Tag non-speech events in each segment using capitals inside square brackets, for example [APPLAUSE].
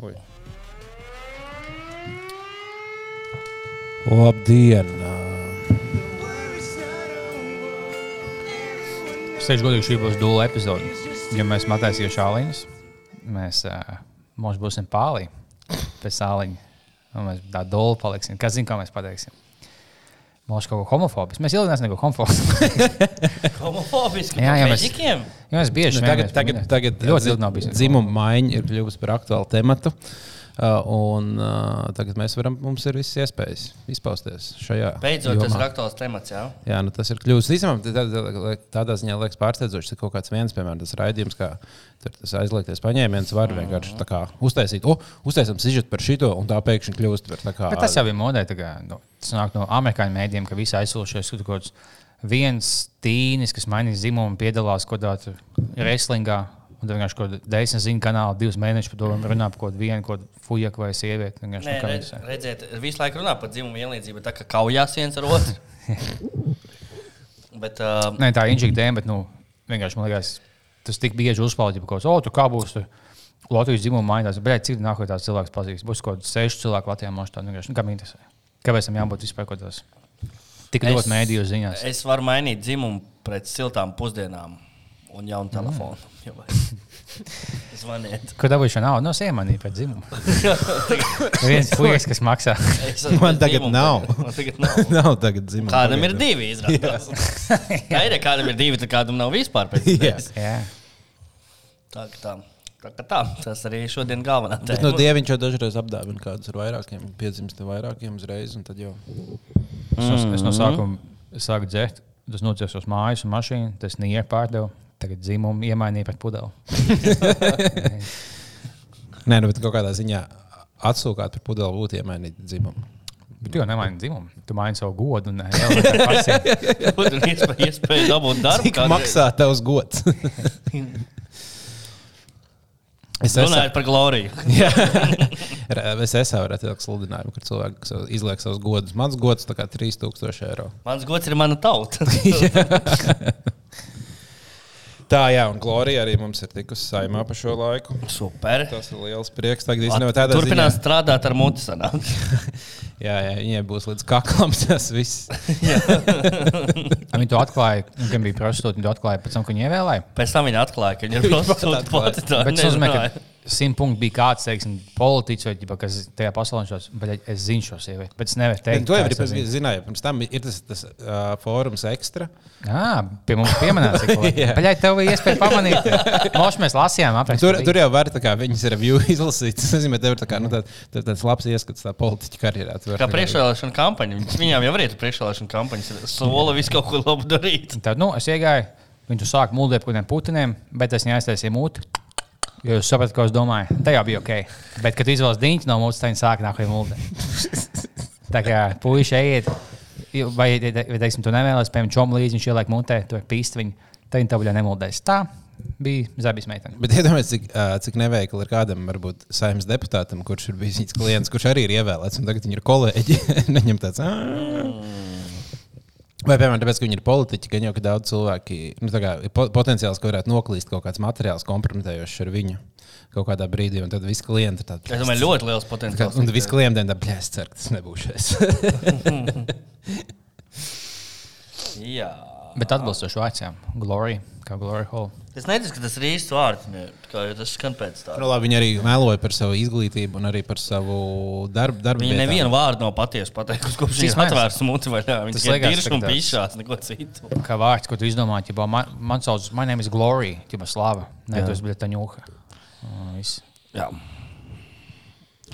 Ui. Labdien! Es teikšu, godīgi, šī būs dūla epizode. Ja mēs matēsim šāliņus, mēs uh, mums būsim pālī pēc sāliņa. Un mēs tā dūla paliksim. Kas zina, kā mēs pateiksim? Mums kaut ko homofobisku. Mēs ilgi neesam neko homofobisku. [LAUGHS] Homofobiski. Jā, jā, mēs-. Jā, mēs bieži Nu, tagad, tagad, tagad ļoti ilgi nav bijis. dzimuma maiņa ir kļuvusi par aktuālu tematu. Uh, un uh, tagad mēs varam, mums ir visas iespējas izpausties šajā. Beidzot, tas ir jomā. aktuāls temats. Jā. Jā, nu tas ir kļuvis. Īstenībā tā- tā- tā- tādā ziņā liekas pārsteidzoši, ka kaut kāds viens, piemēram, tas raidījums, kā tur tas aizliegties paņēmiens, var vienkārši tā kā uztaisīt, oh, uztaisām sižetu par šito, un tā pēkšņi kļūst par tā kā. Bet tas jau ir modē. tā kā, Nu, tas nāk no amerikāņu mēdījiem, ka visi aizsūšies kaut kāds viens tīnis, kas mainīs dzimumu, piedalās kaut kādā wrestlingā. Un tad vienkārši kaut kāda desmit ziņu kanāla, divus mēnešus par to runā par kaut kādu vienu, kaut kādu fujaku vai sievieti. Nē, redz, redziet, visu laiku runā par dzimumu vienlīdzību, tā kā kaujās viens ar otru. [LAUGHS] Bet, uh, Nē, tā ir inžīga dēma, bet nu, vienkārši man liekas, tas tik bieži uzplaudīja, ka, oh, tu kā būs tur Latvijas dzimuma mainās. Bet cik nākotnē tās cilvēks pazīst? Būs kaut kāds seši cilvēki Latvijā mašā. Nu, viņi interesē? Kāpēc tam jābūt vispār kaut kādās tik ļoti mēdīju ziņās? es varu mainīt dzimumu pret siltām pusdienām un jaunu telefonu. Mm. Zvaniet. Kur dabūju šo naudu? No siemanī pēc dzimuma. Viens puisis, kas maksā. Man tagad dzimumu, nav. bet Man tagad nav. Nav tagad dzimuma. Kādam ir pagaidām. divi izrādās. Jā, ir kādam ir divi, tad kādam nav vispār. pēc. Jā. Tā, ka tā. Tā, tā. Tas arī šodien galvenā Bet tēma. no dieviņš jau dažreiz apdāvina kādus ar vairākiem, piedzimst vairākiem uzreiz, un tad jau. Es no, es no sākuma sāku dzert. Tas nocēlos mājas un mašīnu. Tas nīri pārdevu. Tagad dzimumu iemainīja pret pudeli. [LAUGHS] Nē, nu, bet kaut kādā ziņā atsūkāt par pudeli būtu iemainīt dzimumu. Bet tu jau nemaini dzimumu. Tu maini savu godu. un, jā, un tā pasien. Tur ir iespēja, iespēja dabūt darbu. Cik maksā tavs gods? [LAUGHS] es. Runājot par gloriju. [LAUGHS] Es esmu redzējis sludinājumu, kur cilvēki savu- izliek savus godus. Mans gods kā 3000 eiro. Mans gods ir mana tauta. Tā, jā, un Glorija arī mums ir tikusi saimā pa šo laiku. Super. Tas ir liels prieks. Tagad īstenībā tādā Turpinās ziņā, strādāt ar muti. [LAUGHS] jā, jā, viņai būs līdz kaklam tas viss. [LAUGHS] Viņi to atklāja, gan bija prostitūti. Viņi to atklāja pēc tam, kad viņi ievēlēja. Pēc tam viņa atklāja, ka viņa ir prostitūta pati. Bet nozīmē, nerunāja. ka simt punkti bija kāds, teiksim, politiķis vai ģipa, kas tajā pasaulē šos, bet es zinu šo sievieti. Bet es nevaru Teikt, to jau es to zinu. zināju. Pirms tam ir tas, tas uh, fórums ekstra. Jā, pie mums pieminēts, ka [LAUGHS] Jā. Paļai, tev bija iespēja pamanīt. Moši mēs lasījām, aprakstīt. Tur, tur jau var tā kā viņas review izlasīt. Tas nozīmē, tev ir tā kā, nu, tā, tā, tāds labs ieskats tā politiķa karjerā. Kā priekšvēlēšana kampaņa. Viņām jau ir priekšvēlēšana kampaņas. Sola visu kaut ko labu darīt. Tad, nu, es iegāju, viņi tur sāka muldēt par kādiem putiniem, bet es neaiztaisīju mūti. Jo jūs saprotat, ko es domāju. Tā jau bija ok. Bet, kad izvēlas diņķi no mūsu, tad viņi sāk nākt muldēt. [LAUGHS] Tā kā puiši ejiet, vai, vai teiksim, tu nevēlies, piemēram, čom līdzi, viņš ieliek mutē, tu vari pīst viņu, tad viņi tev jau nemuldēs. Tā bija zabīs meitene. Bet iedomājieties, cik, cik neveikli ir kādam, varbūt saimnes deputātam, kurš ir bijis viņas klients, kurš arī ir ievēlēts, un tagad viņi ir kolēģi. [LAUGHS] Viņam tāds. Vai, piemēram, tāpēc, ka viņi ir politiķi, gan jau ka daudz cilvēki nu, tā kā ir po potenciāls, ka varētu noklīst kaut kāds materiāls kompromitējošs ar viņu kaut kādā brīdī, un tad viss klients ir tāds. Es domāju, ļoti liels potenciāls. Un viss klientiem tā, bļā, es ceru, ka tas nebūs šis. [LAUGHS] Jā. Bet atbilstoši vācijām, Glory, kā Glory Hall. Es neticu, ka tas ir īsts vārds. ne, Kā tas skan pēc tā. nu, labi, viņi arī meloja par savu izglītību un arī par savu darbu. darbu Viņa nevienu vārdu nav patiesi pateikusi, kopš viņa [LAUGHS] smējas? atvērsa muti vai ne. Viņa liekas dirž un pišās, neko citu. Kā vārds, ko tu izdomāji, ja man, man sauc, man name is Glory, tipa slava. Nē, tas bija taņūha. Viss. Jā.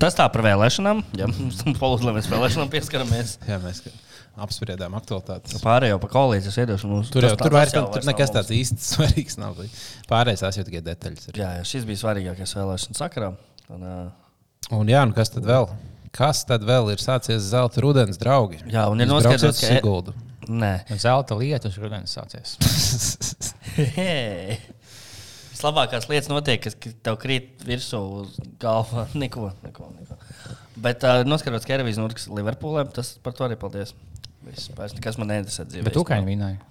Tas tā par vēlēšanām. Jā, [LAUGHS] mums tam polūdzu, lai mēs vēlēšanām pieskaramies. Jā, mēs apspriedām aktualitātes. Pārējo pa koalīcijas iedošanu. Tur jau tur vairs tur nekas tāds īsti [LAUGHS] svarīgs nav. Pārējais tās jau tikai detaļas. Ir. Jā, jā, šis bija svarīgākais vēlēšanu sakarā. Un, ā, Un jā, nu kas tad vēl? Kas tad vēl ir sācies zelta rudens, draugi? Jā, un ir noskaidrots, ka- Siguldu. Nē, Zelta lietus rudenis sācies. Hei. [LAUGHS] [LAUGHS] Vislabākās lietas notiek, kad tev krīt virsū uz galva. Neko, neko. neko. Bet uh, noskaidrots, ka Eirovīzija notiks Liverpoolē. Tas par to arī paldies. Viss, vairs nekas man neinteresē dzīvē. Bet Ukrāņi vīnāja.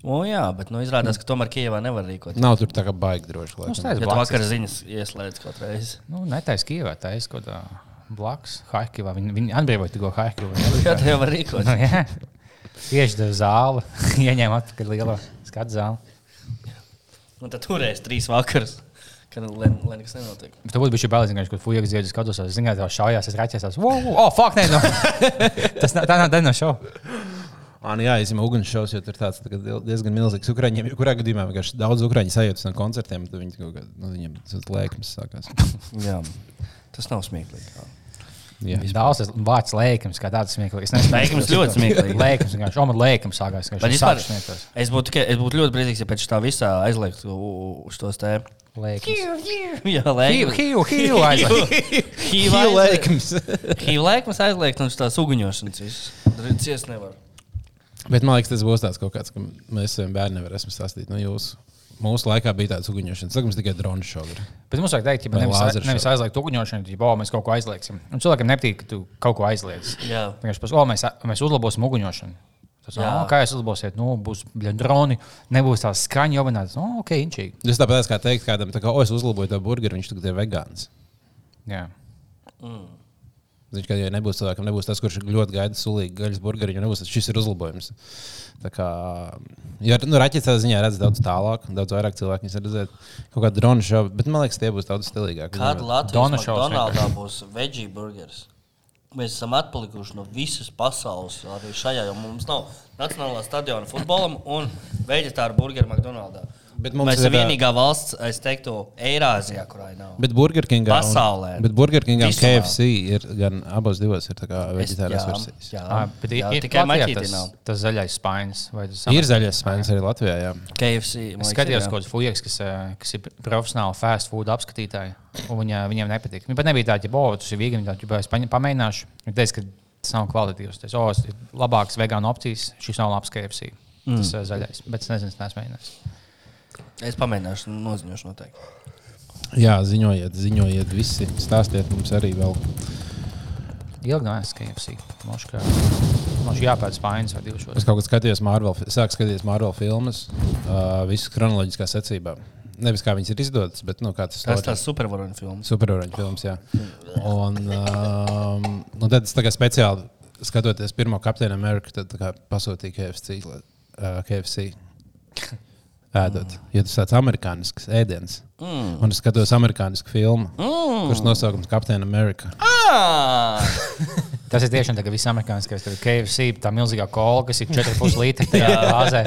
O, jā, bet nu, izrādās, ka tomēr Kijavā nevar rīkot. Nav tur tā kā baigi droši. Nu, laikam. skaidrs, Ja vakar ziņas ieslēdz kaut reizi. Nu, netaisa Kijavā, taisa kaut kā blakus. Haikivā. Viņi, viņi atbrīvoja tikko Haikivā. [LAUGHS] Jā, tā jau var rīkot. Nu, jā. Tieši tā zāle. [LAUGHS] Ieņēma atpakaļ lielo skatu zāli. Un tad turēs trīs vakarus, kad nekas nenotiek. Bet Tur būtu bijis bail, ka kaut fujas dziedājas skatos. Es zinu, tā šaujās, es raķēsās. Wow, oh, fuck, nē, no. [LAUGHS] Tas nav, tā nav daļa no šova. Ah, nu jā, izņemot ugunsšovs, jo tur ir tāds tā diezgan milzīgs. Ukrāņiem, kurā gadījumā vienkārši daudz ukrāņu sajūtas no koncertiem, tad viņi nu, viņiem tas lēkums sākās. [LAUGHS] Jā, tas nav smieklīgi. Daudz vārds lēkums, kā tāds smieklīgs. Lēkums ļoti smieklīgi. Lēkums, vienkārši omad lēkums sākās. Vienkārši vispār, smieties. es būtu, tikai- es būtu ļoti priecīgs, ja pēc tā visā aizliegtu uz tos te. Lēkums. Jā, lēkums. hiu, hiu, aizliegt. Hīva aizliegt. lēkums. Hīva lēkums aizliegt un uz tās uguņošanas viss. Ciest nevar. Bet man liekas, tas būs tāds kaut kāds, ka mēs saviem bērniem varēsim stāstīt. Nu, jūs, mūsu laikā bija tāds uguņošanas, tagad mums tikai drona šovi. ir. Bet mums vajag teikt, ka nevis, lāzeru nevis aizliegt uguņošanu, bet oh, mēs kaut ko aizliegsim. Un cilvēkam nepatīk, ka tu kaut ko aizliedz. Jā. Vienkārši pas, oh, mēs, mēs uzlabosim uguņošanu. Tas, Jā. oh, kā jūs uzlabosiet? Nu, būs droni, nebūs tās skaņa jovinās. Oh, ok, inčīgi. Tas tāpat kā teikt kādam, tā kā, o, es uzlaboju to burgeru, viņš tagad ir vegāns. Jā. Viņš kā, ja nebūs cilvēkam, nebūs tas, kurš ļoti gaida sulīgu gaļas burgeru, jo nebūs tas, šis ir uzlabojums. Tā kā, jo, nu, raķetes tādā ziņā redz daudz tālāk, daudz vairāk cilvēku viņas redzēt kaut kādu dronu šovu, bet man liekas, tie būs daudz stilīgāki. Kāda Latvijas Donaldā būs veggie burgers? Mēs esam atpalikuši no visas pasaules arī šajā, jo mums nav nacionālā stadiona futbolam un vegetāru burgeru McDonaldā. Bet Mēs esam vienīgā valsts, es teiktu, Eirāzijā, kurai nav. Bet Burger Kingā un- Pasaulē. Bet Burger Kingā un. KFC ir gan abos divos ir tā kā Es- veģetārās jā, versijas. Jā, Ah, bet jā, ir tikai maķītī tas, nav. tas zaļais spainis. vai tas Ir zaļais spēks arī Latvijā. Jā. KFC. Es skatījos, kaut kāds fujiks, kas, eh, kas ir profesionāli fast food apskatītāji. un Viņa, viņiem nepatīk. Viņa pat nebija tāda, ka, oh, tas ir vīgi, tā, ja es pamēģināšu. Viņa teica, ka tas nav kvalitatīvs. Tas oh, ir labāks vegānu opcijas, šis nav labs KFC. Mm. Tas ir zaļais. Bet es nezinu, es neesmu mēģinājis. Es pamēģināšu, noziņošu noteikti. jā, ziņojiet, ziņojiet, visi. Stāstiet mums arī vēl. Ilgi nav es KFC. Mošu, ka mošu jāpēc spainis vai divas Es kaut kad skatījos Marvel, sāku skatīties Marvel filmas, uh, visas chronoloģiskā secībā. Nevis kā viņas ir izdotas, bet nu, kā tas Tas ir. tas supervaroņu filmas. Supervaroņu filmas, jā. Un, um, un tad es kā speciāli skatoties pirmo Captain America, tad tā kā pasūtīju KFC. Uh, KFC. Ēdot. Jo tas tāds amerikānisks ēdiens. Mm. Un es skatos amerikānisku filmu, mm. kuras nosaukums Captain America. Ah! [LAUGHS] Tas ir tiešām tāds amerikāniskais tā KFC, tā milzīgā kola, kas ir 4,5 litri glāzē.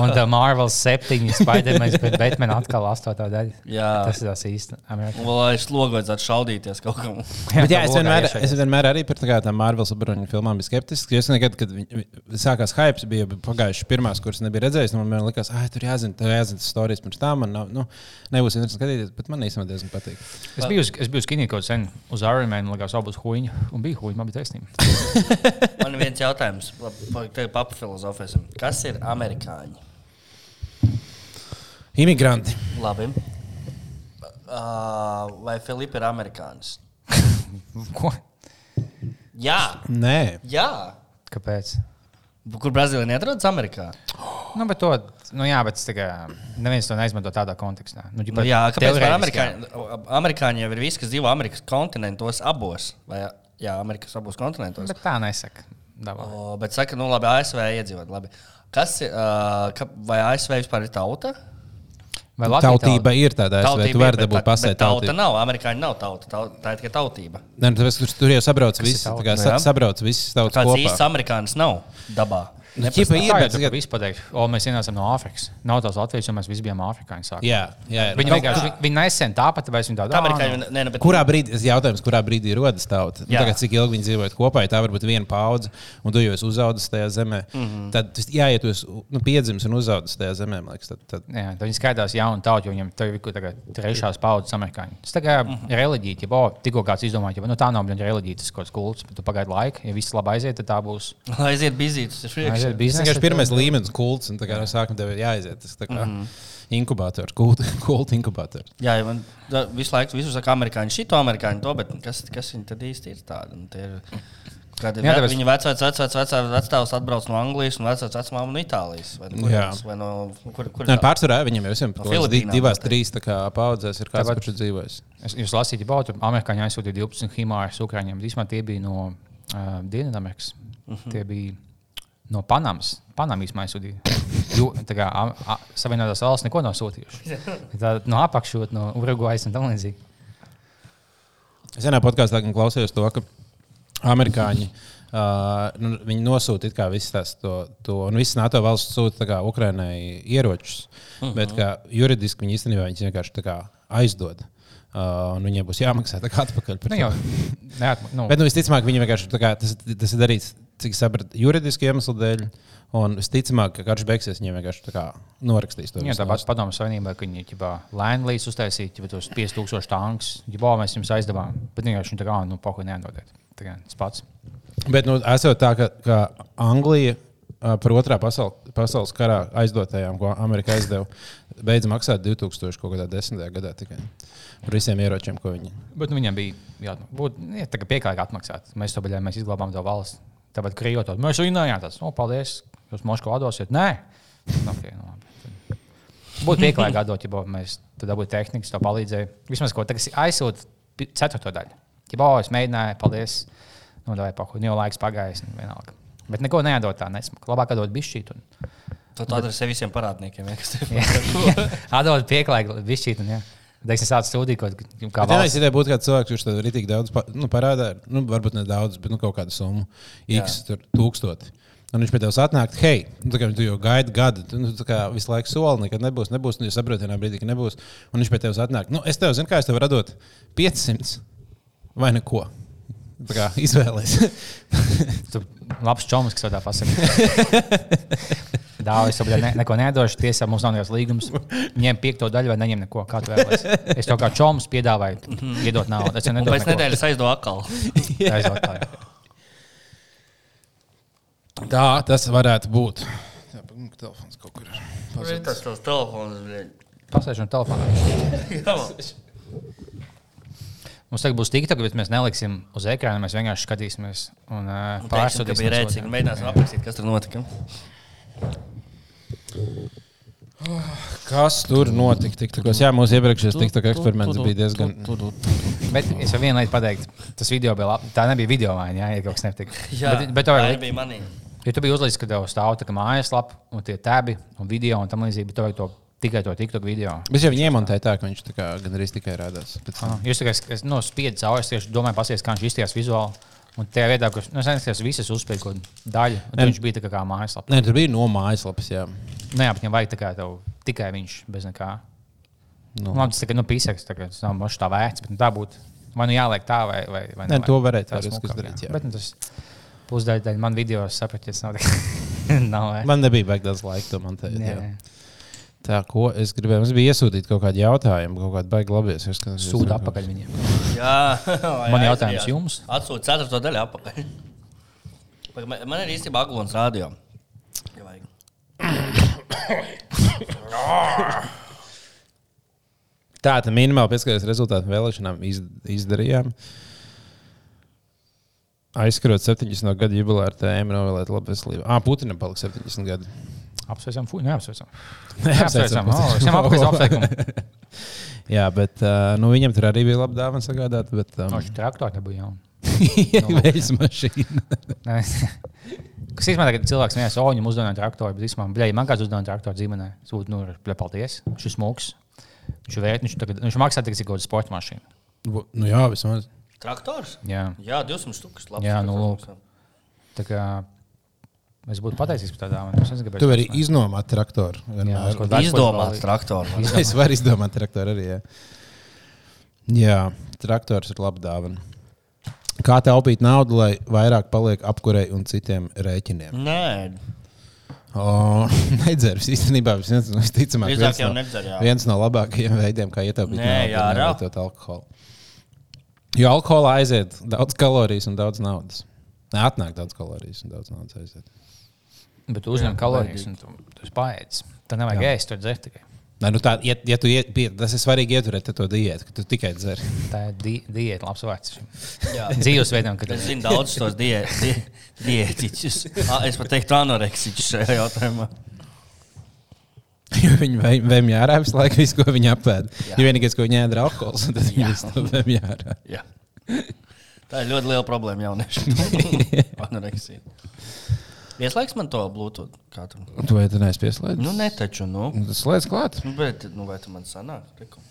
Un tā Marvel 7, Spider-Man, bet Batman atkal 8 daļa. Jā. Tas ir tas īsti. Lai es logu vajadzētu šaudīties kaut kam. Bet, jā, es, vienmēr, es vienmēr arī par tā kā tām Marvel supervaroņu filmām biju skeptisks. jo Es nekad, kad sākās hype, bija pagājušas pirmās, kuras nebija redzējis. Man vienmēr likās, ah, tur jāzina, tur jāzina tas stāstījums pirms tam. Man nav, nu, nebūs interesanti skatīties, bet man īstenībā diezgan patīk. Es biju, uz- es biju skinīgi kaut sen uz Iron Man, likās, abas huīņa. Un bija huīņa, man bija taisnība. [LAUGHS] Man ir viens jautājums, kāda papa filozofēsim. Kas ir amerikāņi? Imigranti. Labi. Uh, vai Filipa ir amerikānis? [LAUGHS] Ko? Jā, Nē, jā. Kāpēc? Kur Brazīlija neatrodas Amerikā? Nu, bet to, nu jā, bet tā kā neviens to neizmanto tādā kontekstā. Nu, Nu, jā, kāpēc amerikāņiem? Amerikāņi jau ir visi, kas dzīvo Amerikas kontinentos abos. Vai, jā, Amerikas abos kontinentos. Bet tā nesaka. Davā. O, bet saka, nu labi, ASV iedzīvot. Labi. Kas ir, uh, ka, vai ASV vispār ir tauta? Vai Latvija tautība ir tāda, ka tu vari dabūt bet Tauta tautību. nav, amerikāņi nav tauta. tauta tā ir tikai tautība. Nē, nu, tāpēc, tur, jau sabrauc tauta? Kā, Nu, sabrauc visi tautas Kāds kopā. īsts amerikānis nav dabā. Nu, ķipa ir, tur viss pateiks, o, mēs ienācām no Āfrikas. Nav tās Latvijas, jo mēs visi bijām afrikāņi. sākumā. Jā, jā, jā. Viņi Kaut vienkārši kā- viņi nesen tāpat, vai viņi tādu bet Kurā brīdī, tas jautājums, kurā brīdī rodas tauta? Nu, Jā. Tagad, cik ilgi viņi dzīvoja kopā, ja tā var būt viena paudze, un tu jau esi uzaugusi tajā zemē. Mm. -hmm. Tad, jā, ja tu esi nu, piedzimis un uzaugusi tajā zemē, man liekas, tad, tad Jā, tad viņi skaitās jaunu tautu, jo viņiem tur ir kāda trešās paudzes amerikāņi. Tas tā kā Mhm. reliģija, ja bo, tikko kāds izdomāja, ka nu, tā nav reliģija, tas kaut kāds kults, bet tu pagaidi laiku, ja viss labi aiziet, tad tā būs. aiziet bizītus. Aiziet tas ir biznesa, vienkārši pirmais tad- līmenis, kults, un tā kā no sākuma tev ir jāaiziet. Tas tā kā mm Mhm. -hmm. inkubators, kulta inkubators. Jā, ja man da, visu laiku visur saka, amerikāņi šito, amerikāņi to, bet kas, kas viņi tad īsti ir tādi? Nu, tie ir Kad Jā, tāpēc- viņa vecais, vecais, vecais vecāks atbrauc no Anglijas un vecais vecmāma no Itālijas. Vai, no Jā. kurienes, vai no, kur, kur Nē, pārsvarā viņam jau visiem No no di, Filipīnām divās, noteikti. trīs tā kā paudzēs ir kāds, kurš ir dzīvojis. Es, jūs lasījāt, ka Bautu amerikāņi aizsūtīja 12 himārus Ukrāņiem. Īsumā tie bija no uh, Dienvidamerikas. Uh -huh. Tie bija no Panamas. Panamijas aizsūtīja. [LAUGHS] Tā Savienotās valsts neko nav sūtījuši. Tā, no apakšot, no Urugvajas un tam līdzīgi. Es vienā podkāstā klausījos to, ka amerikāņi. Uh, nu, nosūta kā visas to, to un visas NATO valsts sūta tā kā Ukrainai ieročus, uh -huh. bet kā juridiski viņi īstenībā viņus vienkārši tā kā aizdod. Uh, viņiem būs jāmaksā tā kā atpakaļ. Nu, jau, neatma, nu, Bet nu, visticamāk, viņi vienkārši tā kā, tas, tas ir darīts, cik sapratu, juridiski iemeslu dēļ. Un visticamāk, ka karš beigsies, viņiem vienkārši tā kā norakstīs to. Jā, tāpat padomu savienībā, ka viņi jau lēni līdz uztaisīja jau tos 5000 tankus. Ja bau, mēs jums aizdevām, bet vienkārši viņi tā kā, nu, pohu neatdodiet. Tā kā tas pats. Bet nu, esot tā, ka, ka Anglija par otrā pasaul, pasaules karā aizdotajām, ko Amerika aizdeva, beidza maksāt 2010. gadā tikai par visiem ieročiem, ko viņi. Bet nu, viņiem bija jābūt jā, tā kā pieklājīgi atmaksāt. Mēs to bijām, mēs izglābām to valsts. Tāpat krījot, mēs runājām, tas, nu, paldies, jūs Moskvu atdosiet. Nē, nu, okay, nu, labi. Būtu pieklājīgi atdot, ja mēs tad dabūtu tehnikas, to palīdzēja. Vismaz ko tagad aizsūtīt ceturto daļu. Ja bau, es mēģināju, paldies, nu, vai pahu, nu, jau laiks pagājis, un vienalga. Bet neko neatdot tā, nesmuka. Labāk atdot bišķīt. Un... Tu to adresē visiem parādniekiem. Ja, kas tev [LAUGHS] [LAUGHS] Atdot pieklājīgi bišķīt. Un, jā. Teiksim, sāc studiju, kaut kā valsts. ideja būtu kāds cilvēks, kurš tad arī tik daudz pa, nu, parādā, nu, varbūt ne daudz, bet nu, kaut kādu summu, x tur, tūkstoti. Un viņš pie tevis atnāk, hei, nu, kā tu jau gaidi gadu, tu nu, kā visu laiku soli, nekad nebūs, nebūs, nu, jūs saprotat, vienā brīdī, ka nebūs. Un viņš pie tevis atnāk, nu, es tev zinu, kā es tev varu dot 500 vai neko. Kā izvēlēs. [LAUGHS] Tu labs čoms, kas to tā pasakā. Dāvis, jau ne, neko nedošu. Tiesā mums nav nekāds līgums. Ņem piekto daļu vai neņem neko. Kā tu vēlaties? Es tev kā čoms piedāvāju, iedot naudu. Es jau Un nedodu. pēc nedēļas aizdo atkal. [LAUGHS] nedēļas. Tā tas varētu būt. Jā, nu, telefons kaut kur ir. Tas tavs telefons? bļeļ? Pasēžam telefonā. [LAUGHS] Mums tagad būs TikTok, bet mēs neliksim uz ekrāna. Mēs vienkārši skatīsimies un uh, Un pārsūtīsim. bija rēcīgi. Mēģināsim aprakstīt, kas tur notika. Kas tur notika? TikTokos? Jā, mūsu iepriekšējais TikTok eksperiments bija diezgan. Bet es jau vienu lietu pateiktu. Tas video bija labi. Tā nebija video maiņa, jā, ja kaut kas nepatika. [LAUGHS] Jā, bet, bet tā vajag bija manī. Ja tu biji uzlicis, ka tev stāv tā kā mājaslapa, un tie tebi, un video, un tam līdzīgi, bet tev vajag to tikai to TikTok video. Bet jau viņi iemontēja tā, ka viņš tā kā gandrīz tikai rādās. Ah, Jūs tikai es, no spiedu cauri, es tieši domāju, pasies, kā viņš izskatījās vizuāli. Un tajā vietā, kur nu, es neskatījos visas uzspēju kaut kādu daļu, tad viņš bija tā kā, kā mājaslapa. Nē, tur bija no mājaslapas. Jā. Nē, bet viņam vajag tā kā tev, tikai viņš bez nekā. Nu. Nu, labi, tas tikai nu, pīsaks, tā kā tas nav mošs tā vērts, bet nu, tā būtu. Vai nu jāliek tā, vai, vai, vai Nē, nevajag. to varēja Tā smukāk, izdarīt, jā. Bet nu, tas pusdaļa daļa man video sapratu, tas nav [LAUGHS] nav vērts. Man nebija baigts daudz laika to montēt. Jā. Tā, ko es gribēju, mums bija iesūtīt kaut kādu jautājumu, kaut kādu baigi labi. es skatos, Sūta atpakaļ viņiem. Jā, [LAUGHS] Man jautājums jums? Atsūtīt ceturto daļu apakaļ. Pagaid, Man ir īstenībā aglons rādio. Tā, tā minimāli pieskaries rezultātu vēlēšanām iz, izdarījām. Aizskarot 70 gadu jubileāru tēmu, novēlēt labu veselību. Ah, Putinam palika 70 gadi. Apsveicam, fuck, [LAUGHS] neapsveicam. Neapsveicam. Oh, viņam apgāju apsveikumu. Jā, bet uh, nu, viņam tur arī bija laba dāvana sagādāt. Bet, um, Viņš traktori nebija jauni. [LAUGHS] Veļas mašīna. [LAUGHS] Kas īstenībā tagad cilvēks nevis, o, viņam uzdevuma traktori, bet īstenībā, bļai, man kāds uzdevuma traktori dzīmenē. Sūta, nu, bļai, paldies. Ir smūgs. Viņš vērt, viņš, tagad, viņš maksā tikai kaut kādu sporta mašīnu. Nu jā, vismaz. Traktors? Jā. Jā, 200 stūkus. labs Jā, nu, lūk. Tā kā es būtu pateicīgs par tādām. Nezinu, kāpēc. Tu vari iznomāt traktoru. Jā, Izdomāts traktors. [LAUGHS] Es varu izdomāt traktoru arī. Jā, jā traktors ir laba dāvana. Kā taupīt naudu, lai vairāk paliek apkurei un citiem rēķiniem? Nē, O, [LAUGHS] nedzers īstenībā viens, visticamāk, Drīzāk viens, jau no, nedzer, jā. viens no labākajiem veidiem, kā ietaupīt Nē, naudu, ir nelietot alkoholu. Jo alkoholā aiziet daudz kalorijas un daudz naudas. Nē, atnāk daudz kalorijas un daudz naudas aiziet. Bet tu uzņem kalorijas un tu, tu paēdis. Tā nevajag ēst, tu dzer tikai. Nē, nu tā, ja, ja tu iet, tas ir svarīgi ieturēt to diētu, ka tu tikai dzer. Tā ir di diēta, labs vārds. Jā. Dzīvesveidam, kad Es zinu daudz tos die- die- diētiķus. Es pat teiktu, anoreksiķus šajā jautājumā. Jo viņi vēmj ārā visu laiku, visu, ko viņi apēd. Ja vienīgais, ko viņi ēd, ir alkohols, tad viņi to vēmj ārā. Jā. Tā ir ļoti liela problēma jauniešiem. [LAUGHS] Anoreksija. Ieslēgs man to Bluetooth. Tu? Vai tu neesi pieslēdzis? Nu, ne taču, nu. Tas slēdz klāt. Nu, bet, nu, vai tu man sanāk? Reku.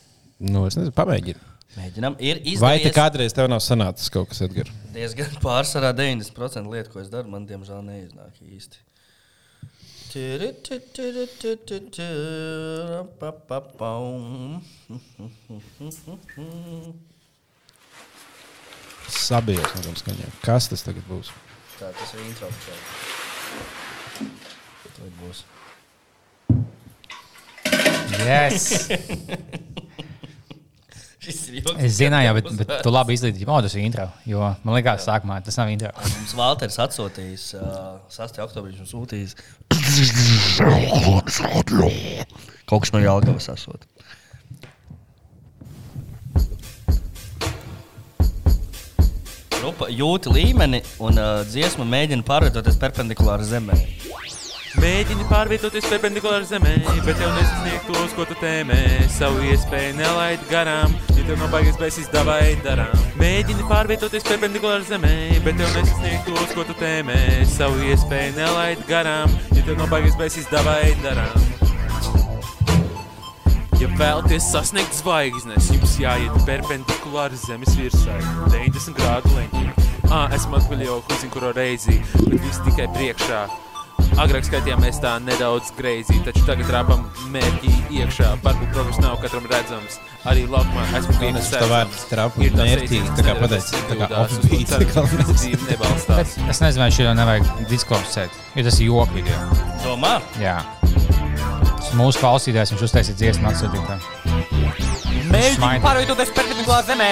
Nu, es nezinu, pamēģini. Mēģinām. Ir Vai te izdevies kādreiz tev nav sanācis kaut kas, Edgars? diezgan pārsvarā 90% lietu, ko es daru, man diemžēl neiznāk īsti. Sabiedrības no skaņām. Kas tas tagad būs? Tā tas ir intro. Tā būs. Yes. [LAUGHS] Joks. Es zināju, bet, bet tu labi izlīdzīji, oh, tas ir intro. Jo man liekas, sākumā tas nav intro. Mums Valters atsūtījis, uh, 6. oktobrī viņš mums sūtījis. [LAUGHS] Kaut kas no Jālgavas esot. Grupa jūta līmeni un uh, dziesma mēģina pārvietoties perpendikulāri zemē. Mēģini pārvietoties perpendikulāri zemē, bet jau nesasniegt tos, ko tu tēmē. Savu iespēju nelaid garām, ja tev nav baigas beigas davai darām. Mēģini pārvietoties perpendikulāri zemē, bet jau nesasniegt tos, ko tu tēmē. Savu iespēju nelaid garām, ja tev nav baigas beigas davai darām. Ja vēlaties sasniegt zvaigznes, jums jāiet perpendikulāri zemes virsai, 90 grādu leņķī. Ah, esmu atpakaļ jau kuzini, kuru reizi, bet viss tikai priekšā. Agrāk skaitījāmies tā nedaudz greizi, taču tagad rāpam mērķī iekšā. Varbūt progress nav katram redzams. Arī laukumā esmu bijis Es tā vārds trapu Ir reizes, tā kā kad pateici, neredz tā kā offbeat, tā kā dzīve nebalstās. Bet es nezinu, vai šī nevajag disklausīt, jo tas ir joks video. Domā? Jā. Mūsu klausītājs viņš uztaisīja dziesmu atsūtītāju. Mēģini Smaidi. pārvietoties perpendikulāri zemē,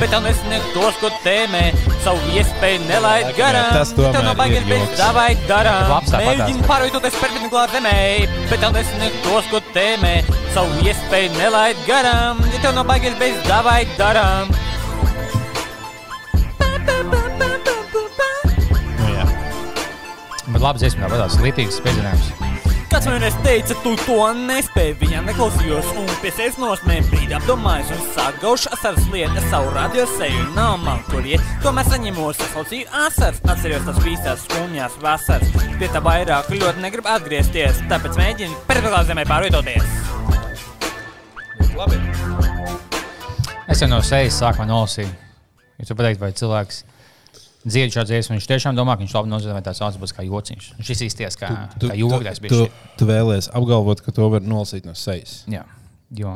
bet tev nesniegt tos, ko tēmē. Savu iespēju nelaid garām. Tas tomēr nav baigies bez davai darām. Bet- pārvietoties perpendikulāri zemē, bet tev nesniegt tos, ko tēmē. Savu iespēju nelaid garām, ja tev nav baigies bez davai darām. Nu. Bet labi, dziesma tāpat tās līdzīgas piezīmējumus. Kāds man teica, tu to nespēji, viņam neklausījos un pie sevis nosmēju brīdi apdomājos un sāk gaušu asaras lietas savu radio seju. Nav man kur iet, tomēr saņemos, saslaucīju asaras, atceros tas visās skumjās vasaras. Pie tā vairāk ļoti negrib atgriezties, tāpēc mēģinu perpetuālā zemē pārvietoties. Labi. Es jau no sejas sākumā nolasīju. Ja tu pateiktu, vai cilvēks dziedā šādu dziesmu, viņš tiešām domā, ka viņš labi nozīmē tās ausis būs kā jociņš. Šis izties kā, kā jūgais tu, tu, tu vēlēsies apgalvot, ka to var nolasīt no sejas. Jā, jo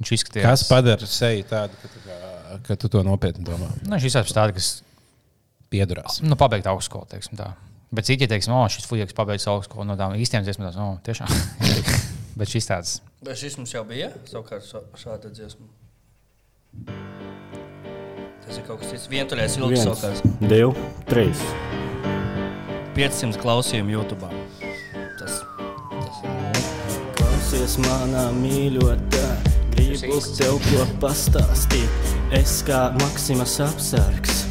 viņš izskatījās. Kas padara seju tādu, ka, tu kā- ka tu to nopietni domā? Nu, viņš izskatās tāds, kas Piedurās. nu, pabeigta augstskolu, teiksim tā. Bet citi teiksim, o, šis fujiks pabeigts augstskolu no tām īstiem dziesmām, no tiešām. [LAUGHS] Bet šis tāds. Bet šis mums jau bija savukārt šā- šāda dziesma. Tas ir kaut kas cits. Vientuļais ilgs savukārt. divi, trīs. 500 klausījumu YouTube. Tas, tas ir. Klausies manā mīļotā, gribu tev ko pastāstīt. Es kā Maksimas apsargs,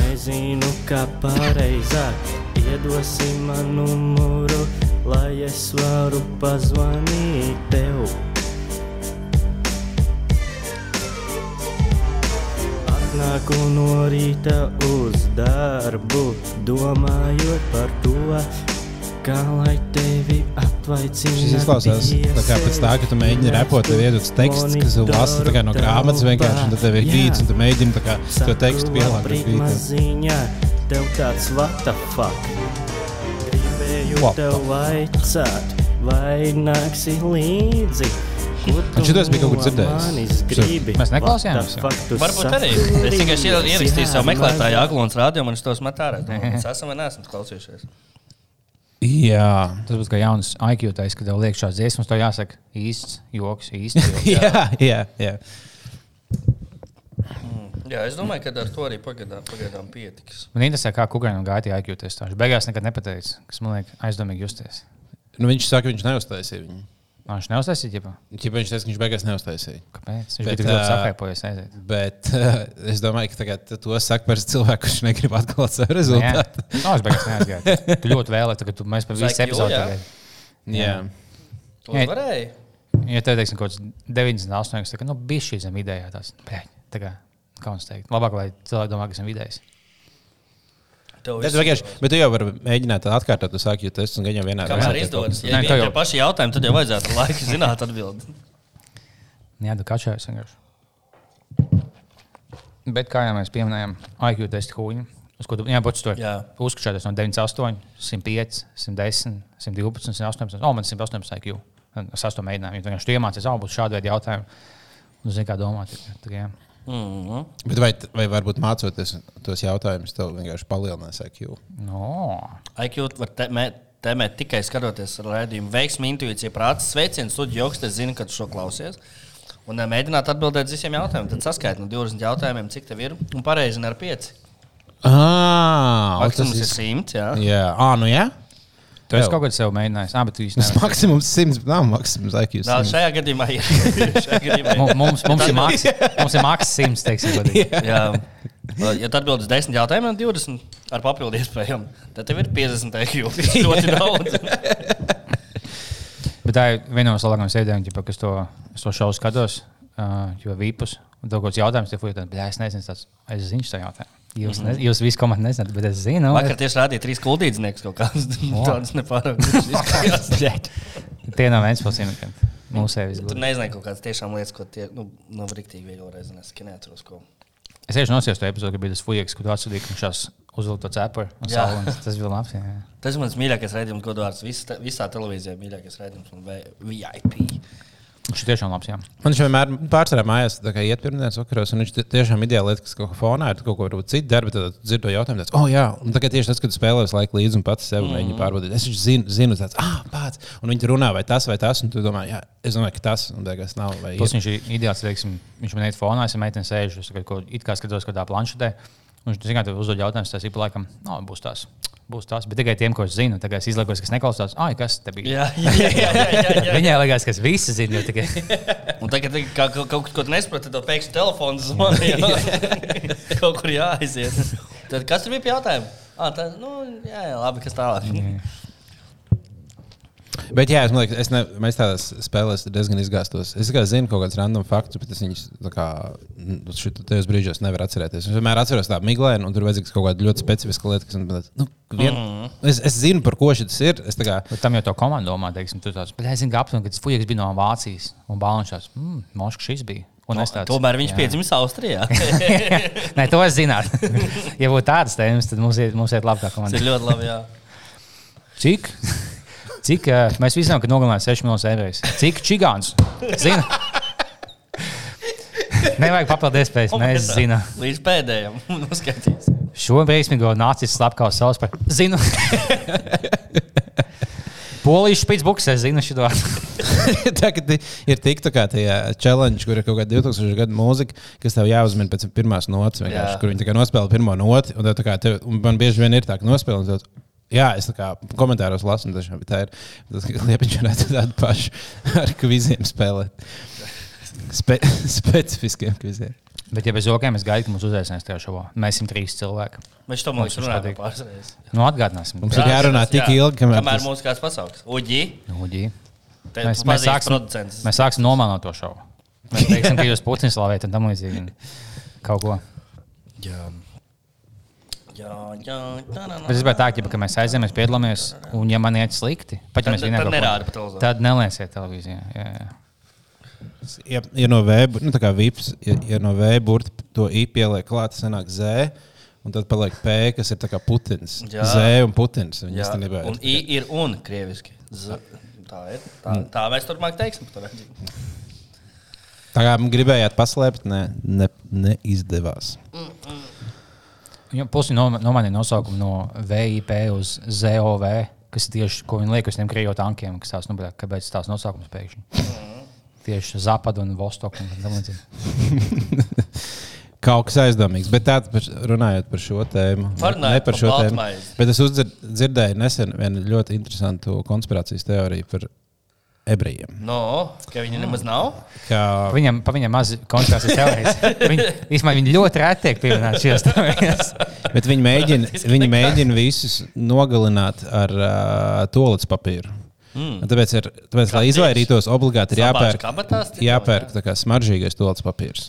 nezinu, kā pareizāk. Iedosim man numuru, lai es varu pazvanīt tev. Atnāku no rīta uz darbu, domājot par to, kā lai tevi atvaicinātu. Šis izklausās tā kā pēc tā, ka tu mēģini repot, tev iedodas teksts, kas ir lasa tā kā no grāmatas vienkārši, un tad tev ir gīts, un tu mēģini tā kā to tekstu pielāgot. Maziņā, tev tāds what the fuck. Gribēju What tev vaicāt, vai nāksi līdzi. Un šitos bija kaut kur dzirdējis. gribi? Mēs neklausījāmies Varbūt arī. Es tikai ier- ierakstīju savu meklētāju Aglons radio, un [LAUGHS] es tos metu ārā. Mēs esam vai neesam klausījušies. Jā, Tas būs kā jauns IQ teiks, kad tev liek šāds dziesmas, to jāsaka īsts joks, īsts joks. jā, [LAUGHS] jā. jā. Jā, es domāju, ka ar to arī pagaidām, pagaidām pietiks. Man interesē, kā Kukrānam gāja tie IQ testā. Viņš beigās nekad nepateica, kas man liekas aizdomīgi justies. Nu, viņš saka, viņš neuztaisīja viņu. Nā, Viņš neuztaisīja, ģipā. Ja viņš teica, ka viņš beigās neuztaisīja. Kāpēc? Viņš Bet, bija ļoti ā, sapēpojies aiziet. Bet uh, es domāju, ka tagad to saka par cilvēku, kurš negrib atklāt savu rezultātu. Nē, es beigās neaizgāju. [LAUGHS] Tu ļoti vēlēji, ka tu mēs par visu Like you, epizodu jā. tagad. Jā. Tu Jā. varēji. Ja tev teiksim, kaut kāds 98, tad nu, bija šī zem vidējā. Tās, tā kā kauns teikt. Labāk, lai cilvēki domā, ka esam vidējs. Viss vienkārši, bet tu jau vari mēģināt atkārtot, tu sāki, jo tas gan jau vienā Kamēr izdodas. Ja Nē, tie jau- paši jautājumi, tad jau vajadzētu laiku [LAUGHS] zināt atbildi. Jā, tu kačājies vienkārši. Bet kā jau mēs pieminējām, IQ testu kūņu. Uz ko tu jā, Jā. uzskačāties no 98, 105, 110, 112, 118. O, man 118 IQ. Es mēģinājis. Ja tu vienkārši tu iemācies, oh, būs šādi veidi jautājumi. Un zini, kā domāt. tā- tā kā jā. Mhm. Bet vai, vai varbūt mācoties tos jautājumus, tev vienkārši palielinās IQ? No. IQ var tēmēt, tēmēt tikai skatoties ar rādījumu. Veiksmi, intuīcija, prāts, sveiciens, studiju joks. Es zinu, ka tu šo klausies. Un mēģināt atbildēt uz visiem jautājumiem. Tad saskaitīt no 20 jautājumiem, cik tev ir. Un pareizi ar 5. Ah, Maksimums ir 100. Jā. Jā, ah, nu jā. Tu esi Tev. kaut ko sev mēģinājis. Ah, bet tu Tas maksimums 100, bet nav maksimums IQ. Nā, 100. šajā gadījumā ir. [LAUGHS] šajā gadījumā ir. Mu- Mums, mums, ir maks, [LAUGHS] mums ir maks 100, teiksim, godīgi. Jā. Ja tu atbild uz 10 jautājumiem, 20 ar papildu iespējām, tad tev ir 50 eiro. Tas ir [LAUGHS] ļoti daudz. Bet tā ir viena no labākajām sēdēm, kas to, to šovu skatos, uh, jo vīpus. Un tev kaut kāds jautājums, tie fuj, tad, bļā, es nezinu, tāds, es zinu šo jautājumu. Jūs, mm -hmm. ne, jūs visi komandi nezināt, bet es zinu. Vakar tieši rādīja trīs kuldīdzniekus kaut kādas [LAUGHS] tādas nepārāk. [LAUGHS] Bļaļ. Tie nav viens pats imigranti. Mūsu sevis. Tur nezināju kaut kādas tiešām lietas, ko tie, nu, nav rīktīgi viegli reizes, ka neatceros, ko. Es tieši nosījos to epizodu, kad bija tas fujaks, kur tu atsūtīji, ka šās uzvilka to cepuri. un Jā. saules. Tas bija labs. Jā. Tas ir mans mīļākais raidījums, godvārds. Visā, visā televīzijā mīļākais raidījums un VIP. Viņš ir tiešām labs. Jā. Man viņš vienmēr pārsvarā mājās tā kā iet pirmdienas vakaros, un viņš tie- tiešām ideāli lietas, kas kaut kā fonā ir, kaut ko citu darbu, tad dzird to jautājumu, tāds, oh, jā, un tagad tieši tas, kad spēlē visu laiku līdzi un pats sev mēģini mm. pārbaudīt. Es viņš zinu, zinu tāds, ah, pats, un viņi runā vai tas vai tas, un tu domā, jā, es domāju, ka tas, un beigās nav. Plus viņš ir ideāls, teiksim, viņš man iet fonā, es meiteni sēžu, es kaut ko it kā skatos kādā planšetē. Zina, ka tev uzdod jautājumus, tas ir pa laikam, no, būs tās. Būs tās, bet tikai tiem, ko es zinu. Tagad es izlaižos, kas neklausās. Ah, kas te bija? Jā, jā, jā. jā, jā, jā. Viņai liekas, ka es visu zinu. Tikai... [LAUGHS] Un tagad, kad kaut, kaut ko tu nesaproti, tad pēkšņi telefons zvanīja. [LAUGHS] kaut kur jāaiziet. Tad kas tur bija pie jautājuma? Ah, tā, nu, jā, jā, labi, kas tālāk. Bet, jā, es domāju, ka es ne, mēs tādās spēlēs diezgan izgāstos. Es tikai zinu kaut kādus random faktus, bet es viņus tā kā nu, tajos brīžos nevaru atcerēties. Es vienmēr atceros tādu miglēnu, un tur vajadzīgs kaut kāda ļoti specifiska lieta, kas man nu, vien, mm. es, es zinu, par ko šis ir. Es tā kā, Bet tam jau to komandu domā, teiksim, tu tāds, bet es zinu, ka aptuveni, kad tas fujiks bija no Vācijas un Bāliņšās. Mm, Moška šis bija. Un es tāds, Tomēr viņš piedzimis Austrijā. [LAUGHS] Nē, to es zinātu. [LAUGHS] ja būtu tādas tēmas, tad mums iet, mums iet labi Tas komanda. ir ļoti labi. Jā. Cik? Cik uh, mēs visi zinām, ka nogalinājām 6 miljonus eiro? Cik čigāns? Zina? Nevajag papildināt iespējas. Mēs zinām. Līdz pēdējiem. [LAUGHS] Noskatīs. Šo veiksmīgo nācis slepkavas savus par. Zinu. Polijas spīdzbuks, es zinu šo. [LAUGHS] Tagad ir tik tā kā tajā challenge, kur ir kaut kāda 2000 gadu mūzika, kas tev jāuzmina pēc pirmās nots, kur viņi nospēlē pirmo noti. Un, kā tev, un man bieži vien ir tā, ka nospēlē. un Jā, es kā komentāros lasu, un tiešām tā ir. Tas liepiņš varētu tādu pašu ar kviziem spēlēt. Spe, specifiskiem kviziem. Bet, ja bez jokiem es gaidu, ka mums uzaicinās tajā šovā. Mēs esam trīs cilvēki. Mēs to mums runājam reizes. Nu, atgādināsim. Mums ir jārunā tik ilgi, kamēr kamēr tas- mūsu kāds pasauks. Uģi, Uģi. te Mēs, mēs, sāksim, producents. mēs sāksim nomalnot to šovu. Mēs teiksim, ka jūs putekļi slavējat un tam līdzīgi. Kaut ko. Jā. Jā, jā, tā nav. Bet es gribēju tā, ka mēs aizējām, mēs piedalāmies, un ja man iet slikti, pat ja Tad- mēs tad vienā televizoru. tad nelieciet televīzijā. Jā, jā. Ja, ja no vēja, nu tā kā vips, ja, ja no vēja burta to īpi ieliek klāt, tas sanāk zē. Un tad paliek P, kas ir tā kā Putins. Jā. Zē un Putins. Viņi Jā, ir. un I ir un krieviski. Z, tā ir. Tā, tā mēs turpmāk teiksim. Tā kā gribējāt paslēpt, ne, ne, neizdevās. Ja Pusi nomainīja nosaukumu no VIP uz ZOV, kas ir tieši ko viņi liek uz tiem krievu tankiem, kas tās, nu, bļā, kāpēc tās nosaukums pēkšņi. Tieši Zapad un Vostok. Un. [LAUGHS] Kaut kas aizdomīgs, bet tāds par, runājot par šo tēmu. Parunājot ne par šo tēmu. Baltmaizi. Bet es uzdzir, dzirdēju nesen vienu ļoti interesantu konspirācijas teoriju par ebrejiem. No, ka viņi nemaz nav. Ka, Viņam, pa viņam maz konspirācijas teorijas. Viņi, īstenībā viņi ļoti reti tiek pieminēti šajās teorijās. bet viņi mēģina, viņi mēģina visus nogalināt ar uh, toaletes papīru. Mm. Tāpēc, ir, tāpēc lai izvairītos, obligāti ir jāpērk, kabatās, jāpērk tā kā smaržīgais toaletes papīrs.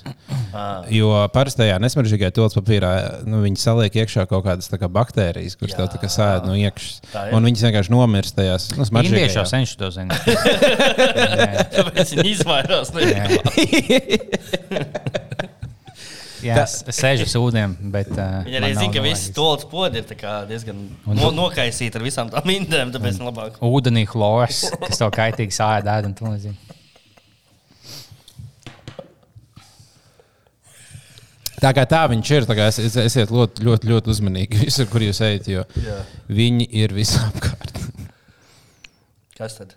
Jo parastajā nesmaržīgajā toaletes papīrā nu, viņi saliek iekšā kaut kādas kā baktērijas, kuras tev tā kā sēž no iekšas. Un viņas vienkārši nomirst tajās nu, Indieši jau smaržīgajās. senči to zina. [LAUGHS] Tāpēc viņi izvairās no [LAUGHS] [LAUGHS] Jā, es sēžu uz ūdiem, bet. Uh, Viņa arī zina, ka visi stūlis podi ir tā kā diezgan no, nokaisīti ar visām tām indēm, tāpēc ir labāk. Ūdenī chlors, kas tev kaitīgi sāda un tā līdzīgi. Tā kā tā viņš ir, tā kā es, es, esiet ļoti, ļoti, ļoti uzmanīgi visur, kur jūs ejat, jo Jā. viņi ir visapkārt. Kas tad?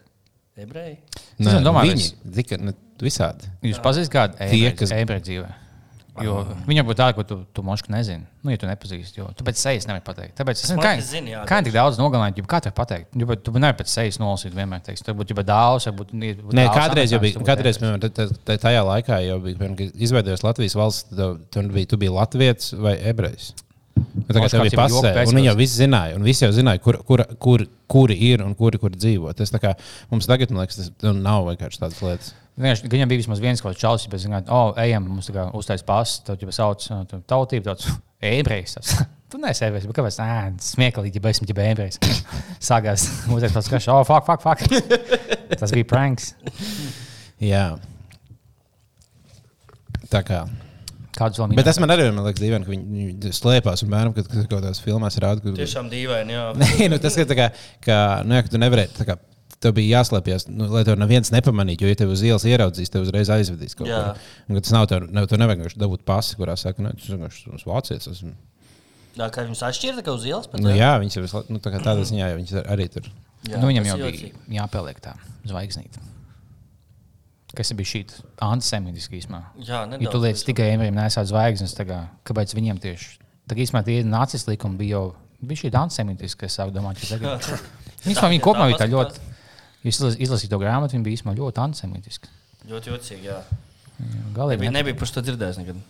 Ebreji? Es domāju, viņi tika ne, visādi. Jūs pazīstat kādu ebreju kas- ebreju dzīvē? Jo viņa būtu tāda, ko tu, tu moški nezini. Nu, ja tu nepazīsti, jo tu pēc sejas nevari pateikt. Tāpēc es nezinu, kā, zini, jā, kā tik daudz nogalināt, jau kā tev pateikt. Jo, tu nevari pēc sejas nolasīt vienmēr. Teiks. Tur būtu jau daudz, varbūt Nē, kādreiz jau bija, kādreiz, piemēram, tā- tā- tā- tajā laikā jau bija, piemēram, kad izveidojās Latvijas valsts, tu, tu, biji, tu biji Latvijas vai ebrejs. Nu, Tā kā Moškā tev bija jau joku pasē, un viņi jau visi zināja, un visi jau zināja, kur, kur, kur, kuri ir un kuri, kur dzīvo. Tas tā kā mums tagad, man liekas, tas nu, nav vienkārši tādas lietas. Vienkārši, viņam bija vismaz viens kaut kāds čalis, bet, zināt, oh, ejam, mums tā kā uztais pasis, tad jau sauc uh, tautību, tāds ebrejs. [LAUGHS] Tu neesi ebrejs, bet kāpēc? Nē, smieklīgi, ja esmu jau ebrejs. Sākās otrs tāds, ka, oh, fuck, fuck, fuck. [LAUGHS] Tas bija pranks. Jā. Tā kā. Kādus vēl Bet minēt? tas man arī man liekas, dīvaini, ka viņi, slēpās un bērnam, kad, kaut kādās filmās rāda, ka Tiešām dīvaini, jā. [LAUGHS] Nē, nu, tas ir tā kā, ka, nu, jā, ka tu nevarēji. tā Kā, tev bija jāslēpjas, nu, lai tev neviens nepamanītu, jo, ja tev uz ielas ieraudzīs, tev uzreiz aizvedīs kaut ko. Tas nav tev, ne, tev nevajag vienkārši dabūt pasi, kurā saka, ka tas vienkārši esmu vācietis. Esmu. Jā, kā viņus atšķirta, ka uz ielas pat. Nu, jā, viņas jau nu, tā kā tādā ziņā, jau viņas arī tur. Jā, nu, viņam jau bija jāpieliek tā zvaigznīte. Kas bija šī antisemitiska īstenībā? Jā, Ja nedaudz. tu lietas tikai ebrejiem nesāt zvaigznes, tā kā, kāpēc viņiem tieši tā īstenībā tie nacistu likumi bija jau bija šī antisemitiska, kas sāk domāt, ka tagad. [LAUGHS] Īstenībā viņi kopumā bija tā ļoti, ja izlas- izlasīja to grāmatu, viņi bija īstenībā ļoti antisemitiski. Ļoti jocīgi, jā. Galīgi Nebija, nebija par to dzirdējis nekad.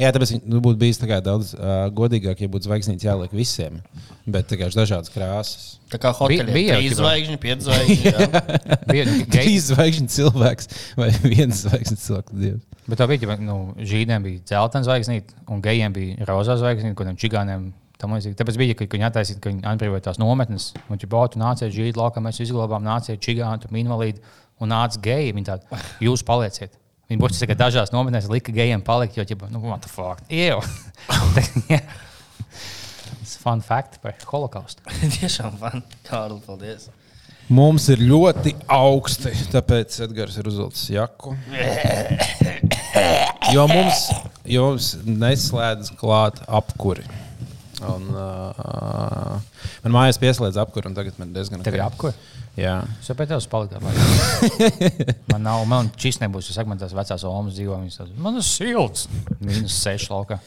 Jā, tāpēc nu, būtu bijis tā daudz uh, godīgāk, ja būtu zvaigznītes jāliek visiem. Bet tikai dažādas krāsas. Tā kā hotelī bija ķipa- zvaigžņu, pieci zvaigžņu. bija Trīs zvaigznes [LAUGHS] [LAUGHS] cilvēks vai [LAUGHS] viens zvaigznes cilvēks. Dievs. bet tā bija, ja, nu, žīdiem bija dzeltena zvaigznīte, un gejiem bija rozā zvaigznīte, kuriem čigāniem. Tam līdzīgi. Tāpēc bija, ka, viņi attaisīja, ka viņi atbrīvoja tās nometnes. Un, ja baudu nācija žīd laukā, mēs izglābām, nācija čigāni, tur invalīdi un nāca geji. Viņi tādi, jūs palieciet. Viņi būs tikai dažās nometnēs, lika gejiem palikt, jo, ķipa, nu, what the fuck, iev. [LAUGHS] Tas ir fun fact par holokaustu. [LAUGHS] Tiešām fan. Kārli, paldies. Mums ir ļoti augsti, tāpēc Edgars ir uzvilcis jaku. [LAUGHS] Jo mums, jo mums neslēdz klāt apkuri. Un, uh, man mājās pieslēdz apkuri, un tagad man diezgan Tev ir apkuri? Jā. Es jau pēc tevis paliku. [LAUGHS] Man nav, man šis nebūs. Es saku, man tās vecās omas dzīvo. viņas tās, Man ir silts. Minus 6 laukā.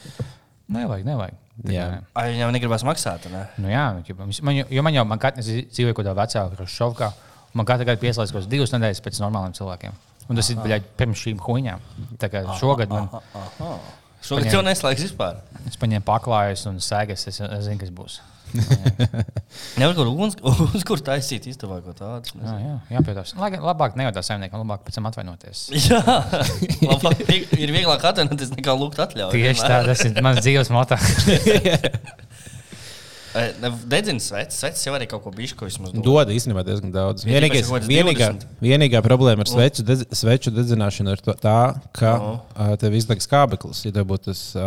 Nevajag, nevajag. Tā Jā. Ai, viņam negribas maksāt, ne? Nu, jā, man, jo- man jau man katrs dzīvoja kaut kādā vecā Hrušovkā. un Man katru gadu pieslēdz kaut kādas divas nedēļas pēc normāliem cilvēkiem. Un tas ir bļaļ, pirms šīm huīņām. Tā kā šogad man, Šogad jau neslēgs vispār. es paņēmu paklājus un sēgas. Es, es zinu, kas būs. [LAUGHS] Nevar kur uguns, uz kur taisīt istabā ko tādu. Jā, jā, jāpiedās. Lai gan labāk nejautā saimniekam, labāk pēc tam atvainoties. [LAUGHS] Jā, labāk, ir vieglāk atvainoties nekā lūgt atļauju. Tieši tā, tas ir mans dzīves moto. [LAUGHS] Dedzina sveci, sveci jau arī kaut ko bišu, ko vismaz dod. Dod īstenībā diezgan daudz. Vienīgais, vienīgā, 20. vienīgā problēma ar sveču, dedz, sveču dedzināšanu ir to- tā, ka Nu. uh, tev izdeg skābeklis. Ja tev būtu tas uh,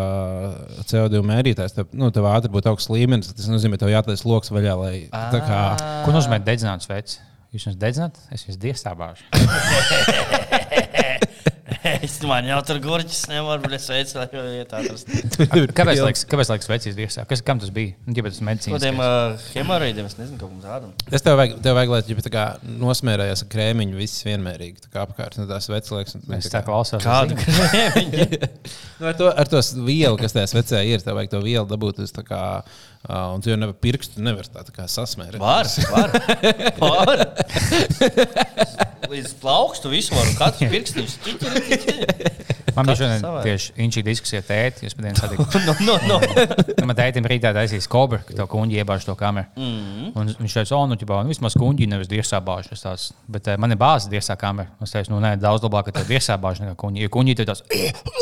CO2 mērītājs, tad nu, tev ātri būtu augsts līmenis. Tas nozīmē, ka tev jātaisa lokus vaļā. Lai, tā kā, Ko nozīmē dedzināt sveci? Jūs viņus dedzināt, es viņus dievstābāšu. [LAUGHS] [LAUGHS] [LAUGHS] Es man jau tur gurķis nevaru, bet es veicu, lai jau iet atrast. Kāpēc liekas, kāpēc liekas vecīs dirsā? Kas, kam tas bija? Nu, Tāpēc tas medicīnas. Kādiem uh, hemorīdiem es nezinu, kaut kam tādam. Es tev vajag, tev vajag lai tu tā kā nosmērējies ar krēmiņu, viss vienmērīgi tā kā apkārt. Nu, tās vecākas. Es tā klausos. Kādu krēmiņu? [LAUGHS] Nu, ar, to, ar to vielu, kas tajā vecajā ir, tev vajag to vielu dabūt uz tā kā. Uh, un tu jau nevar pirkstu, nevar tā, tā kā sasmērēt. Var, var. var. Līdz plaukstu katru pirkstiņu. ķiķiri, ķiķiri. Man bija Katrs šodien tieši inčī diskusija tēti. Es pēdējā satiku. [LAUGHS] No, no, no. Nu, Man tētim rītā taisīs kobra, ka to kuņģi iebāž to kameru. Mm. Un viņš teica, o, nu, ķipā, nu, vismaz kuņģi nevis dirsā bāž. Tās, bet uh, man ir bāzes dirsā kamera. Es teicu, nu, nē, daudz labāk, ka tev dirsā bāž nekā kuņģi. Jo kuņģi tev tās,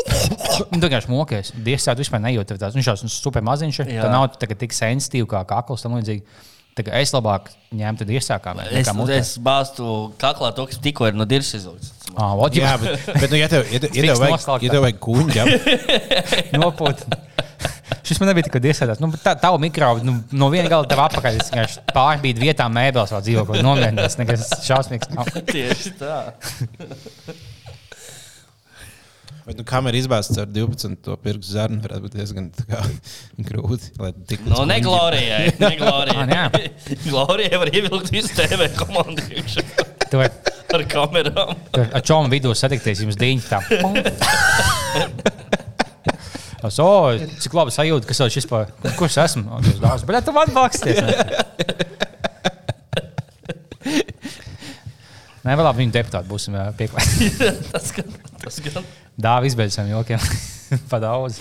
[LAUGHS] nu, vienkārši mokies. Dirsā tu vispār nejūti. Tās, viņš jau ir super maziņš. Tā nav tā, kā tik sensitīva kā kakls tam līdzīgi. Tā kā es labāk ņemtu dirsā kameru. Es, es bāstu kaklā to, kas tikko ir no dirza izlūgts. Ah, vot, Jā, jā, bet, bet nu, ja tev, ja tev, ja tev vajag, ja tev vajag kuņģi, ap- [LAUGHS] nopūt. Šis man nebija tikai iesēdās. Nu, tā, tā mikroba nu, no viena gala tev apakaļ. Es vienkārši pārbīdu vietā mēbeles vēl dzīvokli. Nomierinies, nekas šausmīgs. Nav. [LAUGHS] Tieši tā. [LAUGHS] bet, nu, kamera izbāzta ar 12. to pirkstu zarnu, varētu būt diezgan tā kā, [LAUGHS] grūti. No, ne kuņģim. Glorijai. Ne [LAUGHS] Glorijai. Ah, jā. [LAUGHS] Glorijai var ievilkt visu TV komandu ar kamerām. ar čomu vidū satikties, jums dīņķi tā. Es, o, cik labi sajūta, ka šis par kurš esmu. Tas dāvs, Bet tu man baksties. Nē, vēl labi, viņa deputāti būsim pieklājīgi. Tas gan. Tas gan. Dāvā izbeidz saviem jokiem. [LAUGHS] pa daudz.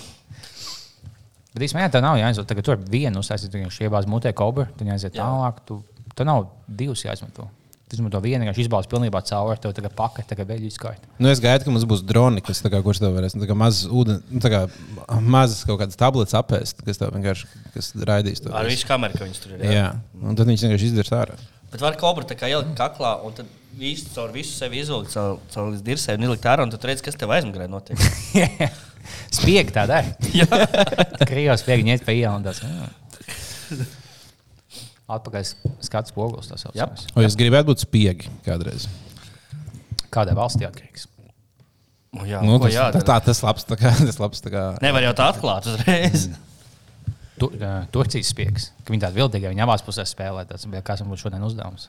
Bet īstenībā tā nav jāizsver. Tagad tur vienu tu vienkārši iebāz mutē kobra, tu aiziet tālāk. Tu, tu nav divas jāizmanto. Tu izmanto vienu, vienkārši izbāz pilnībā cauri, tev tagad pakaļ, tagad vēl izskaita. Nu, es gaidu, ka mums būs droni, kas tā kā, kurš tev varēs nu, tā kā mazas ūdens, nu, tā kā mazas kaut kādas tabletes apēst, kas tev vienkārši kas raidīs to. Ar visu. kameru, ka viņas tur ir. jā. Jā, un tad viņš vienkārši izdarīs ārā. Bet var kobra tā kā ielikt kaklā un tad visu caur visu sevi izvilkt caur, caur līdz dirsai un ielikt ārā un tad redz, kas tev aizmugurē notiek. [LAUGHS] Spiegi tā dara. [LAUGHS] Krijos spiegi iet pa ielu un tas. jā. Atpakaļ skats poguls. tas Jā. O, jūs gribētu būt spiegi kādreiz. Kādai valstī atkarīgs? Nu, jā, Nu, ko tas, jādara? tā, tas labs. Tā kā, [LAUGHS] tas labs tā kā, Nevar jau tā atklāt uzreiz. Tu, uh, Turcijas spiegs. Ka viņi tādi viltīgi, viņi abās pusēs spēlē. Tas bija kāds būtu šodien uzdevums.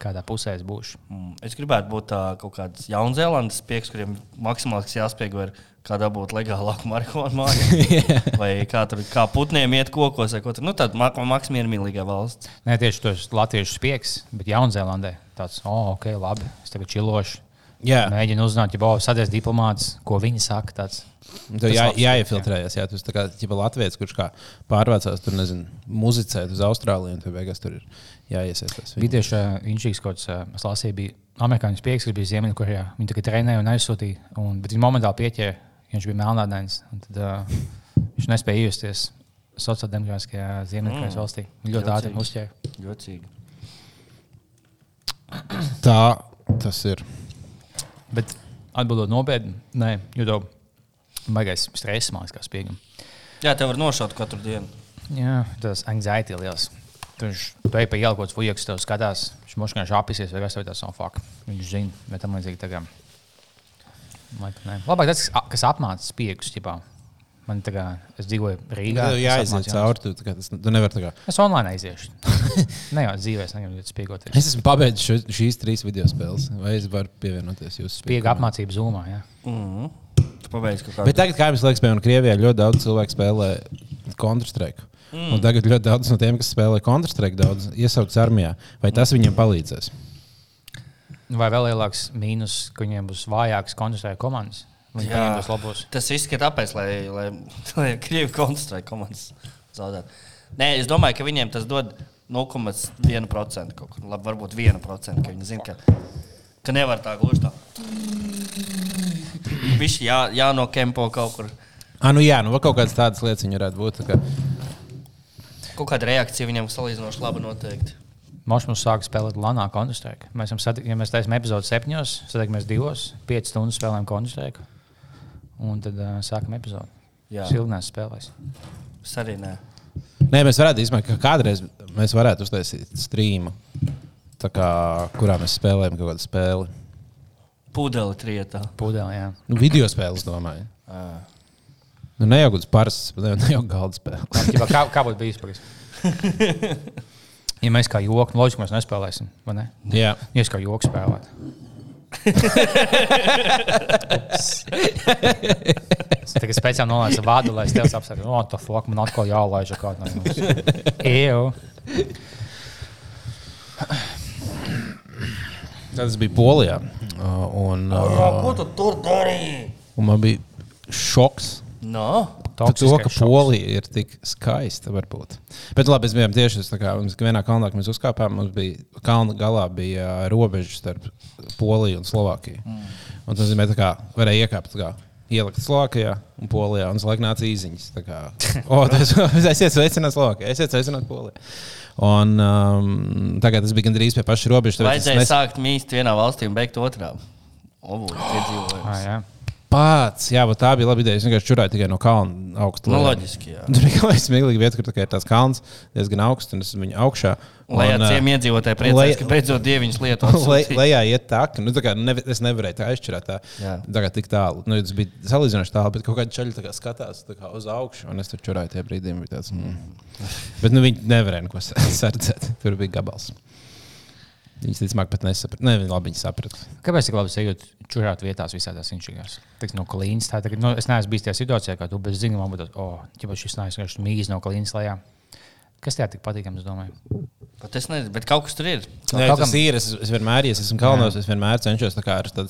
Kādā pusē es būšu. Mm, Es gribētu būt tā, kaut kāds Jaunzēlandes spēks, kuriem maksimāli kas jāspiego ir, kā dabūt legālāku marihuānu māju. [LAUGHS] vai kā tur kā putniem iet kokos, vai ko tur. Nu, tad mak maksimiermīlīgā valsts. Nē, tieši tas ir latviešu spiegs, bet Jaunzēlandē tāds, oh, ok, labi, es tagad čilošu. jā, Mēģinu uzzināt, ja būs sadies diplomāts, ko viņi saka. Tāds. tas jā, jāiefiltrējas. Jā, tas ir kā Latvijas, kurš kā pārvācās tur, nezinu, muzicēt uz Austrāliju, un tur beigās tur ir jāiesaistās. Bija tieši uh, viņš kaut kāds, uh, es lasīju, bija amerikāņu spiegs, kas bija Ziemeļkorejā. Viņi tikai trenēja un aizsūtīja, un, bet viņi momentāli pieķēra, ja viņš bija melnādains. un Tad, uh, viņš nespēja ievesties sociāldemokrātiskajā Ziemeļkorejas Mm. valstī. Viņi ļoti ātri uzķēra. Jocīgi. Tā tas ir. Bet atbildot nopietni, nē, jo to baigais stress mākslinieks kā spiegam. Jā, tev var nošaut katru dienu. Jā, tas anxiety liels. Tur viņš tu ej pa ielu, kaut kāds fujiks, tev skatās, viņš možná apisies, vai kas tev tāds no fuck. Viņš zina, bet tam līdzīgi tagad. Labāk tas, kas- kas apmāca spiegus, ķipā. Man tā kā, es dzīvoju Rīgā. Jāiziet apmācu cauri. Tu, kā tas- tu nevari tā kā. Es online aiziešu. [LAUGHS] ne jau dzīvē, es negribu spiegoties. Es esmu pabeidzis šo- šīs trīs video spēles. Vai es varu pievienoties jūsu Spiega apmācību zūmā. Jā. Mm. Tu pabeidz. Bet tagad, kā jums liekas, piemēram, Krievijā ļoti daudz cilvēku spēlē Counter-Strike. Mm. Un tagad ļoti daudz no tiem, kas spēlē Counter-Strike, daudz iesaukts armijā. Vai tas viņiem palīdzēs? Vai vēl lielāks mīnus, ka viņiem būs vājākas koncentrēta komandas? Jā. Tas viss ir tāpēc, lai, lai, [LAUGHS] lai Krievija koncentrētu komandas zaudētu. Nē, es domāju, ka viņiem tas dod 0,1% kaut kur. Labi, varbūt 1%. Ka viņi zina, ka, ka nevar tā gluži tā. Viņš jā, jānokempo kaut kur. Ah, nu jā, nu kaut kādas tādas lietas viņi varētu būt. Kā... Kaut kāda reakcija viņam salīdzinoši laba noteikti. Mums mums sāka spēlēt Lanā Counter-Strike. Mēs, esam ja mēs taisām epizodi septiņos, satiekamies divos, piecas stundas spēlējam Counter-Strike. Un tad uh, sākam epizodi. Jā. Silnās spēlēs. Es arī nē. Nē, mēs varētu izmantot, ka kādreiz mēs varētu uztaisīt streamu, tā kā, kurā mēs spēlējam kaut kādu spēli. Pudeli trietā. Pudeli, jā. Nu, video spēles, domāju. Nu, ne jau kāds parasts, ne ne jau galda spēle. Kā, kā būtu bijis? Pagas? [LAUGHS] Ja mēs kā joku, nu, loģiski mēs nespēlēsim, vai ne? Jā, Ja es kā joku spēlētu. [LAUGHS] Es tagad speciāli nolaidu vādu, lai es tevi apsveiktu. O, tā fuck, man atkal jālaiž kāda no. Eju. tas bija Polijā. Uh, Un, uh, Ko tu tur darīji? man bija šoks. No. Par to, ka šoks. Polija ir tik skaista, varbūt. Bet labi, mēs bijām tieši uz tā kā mums vienā kalnā, kad mēs uzkāpām. Mums bija kalna galā bija ā, robeža starp Poliju un Slovākiju. Mm. Un tas nozīmē, ka varēja iekāpt kā, ielikt Slovākijā un Polijā. Un laika nāca īziņas. tā Kā, [LAUGHS] o, tas aiziet sveicināt Slovākiju, aiziet sveicināt Poliju. Un um, tagad tas bija gandrīz pie paša robežas. Vajadzēja nes- sākt mīst vienā valstī un beigt otrā. O, piedzīvojums. Ah, jā. Pats, jā, tā bija laba ideja. Es vienkārši čurāju tikai no kalna augstu. Nu, loģiski, jā. Tur bija kāda smieklīga vieta, kur tā ir tās kalns diezgan augsts, un es viņa augšā. Lai Un, ar ā, ciem iedzīvotāji priecājas, ka beidzot dieviņas lietu [LAUGHS] Le, lejā iet tā, ka nu, tā kā, ne, es nevarēju tā aizšķirēt. Tā, tā kā tik tālu. Nu, tas bija salīdzinoši tālu, bet kaut kāda tā kā skatās tā kā uz augšu. Un es tur čurāju tajā brīdī. Tāds, mm. Bet nu, viņi nevarēja neko [LAUGHS] sardzēt. Tur bija gabals. Viņi ticamāk pat nesaprata. Ne, viņi labi saprata. Kāpēc tik labi sajūt čurāt vietās visādās inčīgās? Tik no klīnas. Tā, tagad, nu, es neesmu bijis tajā situācijā, kā tu, bet man būtu, o, oh, ja šis nāks vienkārši mīgs no klīnas lejā. Kas tajā tik patīkams, es domāju? Bet es nezinu, bet kaut kas tur ir. Nē, kaut tas kam- ir. Es, es vienmēr, ja es esmu kalnos, es vienmēr cenšos tā kā ar tādu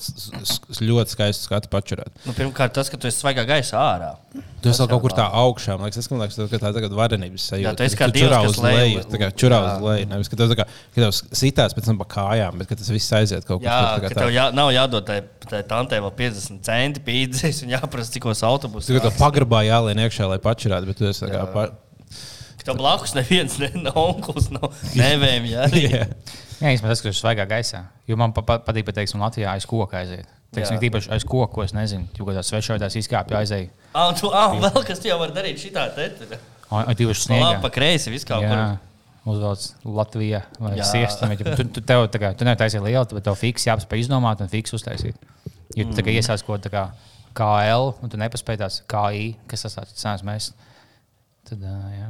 ļoti skaistu skatu pačurāt. Nu, pirmkārt, tas, ka tu esi svaigā gaisā ārā. Tu esi kaut kur tā augšā. Man liekas, tas, man liekas, tā, tā tagad varenības sajūta. Jā, tu esi kā čurā kas uz lej leju. Tā kā čurā Jā. uz leju. Nevis, ka tev tā kā, ka tev sitās pēc tam pa kājām, bet ka tas viss aiziet kaut kur Jā, tur. ka tev jā, nav jādod tai, tai tantei vēl 50 centi pīdzēs un jāprasa, cikos autobusus. Tu kā pagrabā jālien iekšā, lai pačurātu, bet tu esi tā kā pa... Tev blakus neviens, ne, nav onkls, nav nevējami. [LAUGHS] Jā. Jā. Jā, īstenībā tas, ka tas ir svaigā gaisā. Jo man pa, pa, patīk, ka teiksim, Latvijā aiz koka aiziet. Teiksim, tīpaši aiz koka, ko es nezinu. Jo kādā svešotās izkāpja aizēja. Ah, tu, ah, vēl kas tu jau var darīt šitā te. Ai, divas sniegā. pa kreisi, viss kā Jā, kur. uzvelc Latvijā vai Jā. siestam. Tu, tu, tev, kā, tu nevari taisīt lielu, bet tev fiks jāpaspēj iznomāt un fiks uztaisīt. Ja tu mm. iesāc kaut kā KL, un tu nepaspēj tās KI, kas tas tāds mēs, tad, ā, jā.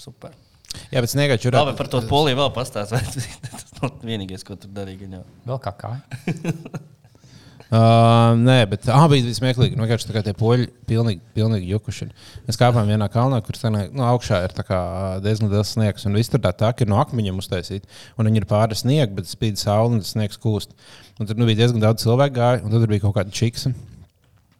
Super. Jā, bet sniegā čurā. Labi, par to poliju vēl pastāstīt. [LAUGHS] Tas nav vienīgais, ko tur darīja. gan jau. Vēl kā kā. [LAUGHS] Uh, nē, bet tā bija smieklīgi. Nu, vienkārši tā kā tie poļi pilnīgi, pilnīgi jukuši. Mēs kāpām vienā kalnā, kur sanāk, nu, augšā ir tā kā diezgan liels sniegs. Un viss tur tā tā, ir no akmeņiem uztaisīti. Un viņi ir pāri sniegam, bet spīd saule un tas sniegs kūst. Un tur nu, bija diezgan daudz cilvēku gāja, un tad tur bija kaut kāda čiksa.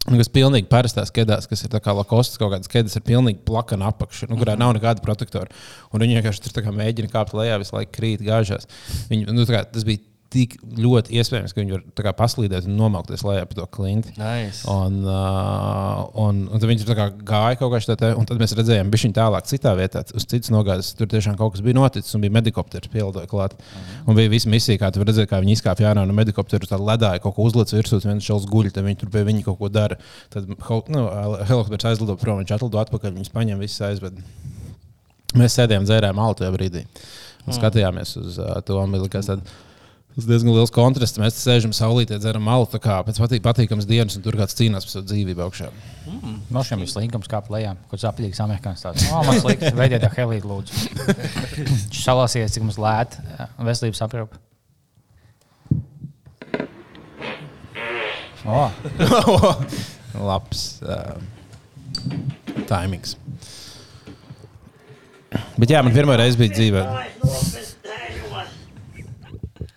Nu, kas pilnīgi parastās kedās, kas ir tā kā lakostas kaut kādas kedas, ir pilnīgi plakana apakša, nu, kurā nav nekāda protektora. Un viņi vienkārši tur mēģina kāpt lejā, visu laiku krīt, gāžās. Viņi, nu, kā, tas bija tik ļoti iespējams, ka viņi var paslīdēt un nomaukties lejā pa to klinti. Nice. Un, uh, un, un tad viņi tur gāja kaut kā šādā, un tad mēs redzējām, ka viņi tālāk, citā vietā, uz citas nogāzes, tur tiešām kaut kas bija noticis, un bija medikopters pielidoja klāt. Un bija visa misija, kā tu redzēji, kā viņi izkāpa ārā no medikoptera, tad ledāja kaut ko uzlicis virsū, viens šāds guļ, tad viņi tur pie viņa kaut ko dara. Tad nu, helikopters aizlido prom, viņš atlido atpakaļ, viņus paņem, viss aizved. Mēs sēdējām, dzērājām altu tajā brīdī un skatījāmies uz uh, to. Likās, tad, Tas diezgan liels kontrasts. Mēs sēžam saulītē, dzeram malu, tā kā pēc patīk, patīkamas dienas, un tur kāds cīnās par savu dzīvību augšā. No šiem ir slinkums kāp lejā, kur apjūgs amerikānis tāds. O, man slikti, veidiet tā helīti, lūdzu. [LAUGHS] Salāsies, cik mums lēt veselības aprūpe. O, [LAUGHS] Labs uh, timings. Bet jā, man pirmā reize bija dzīvē.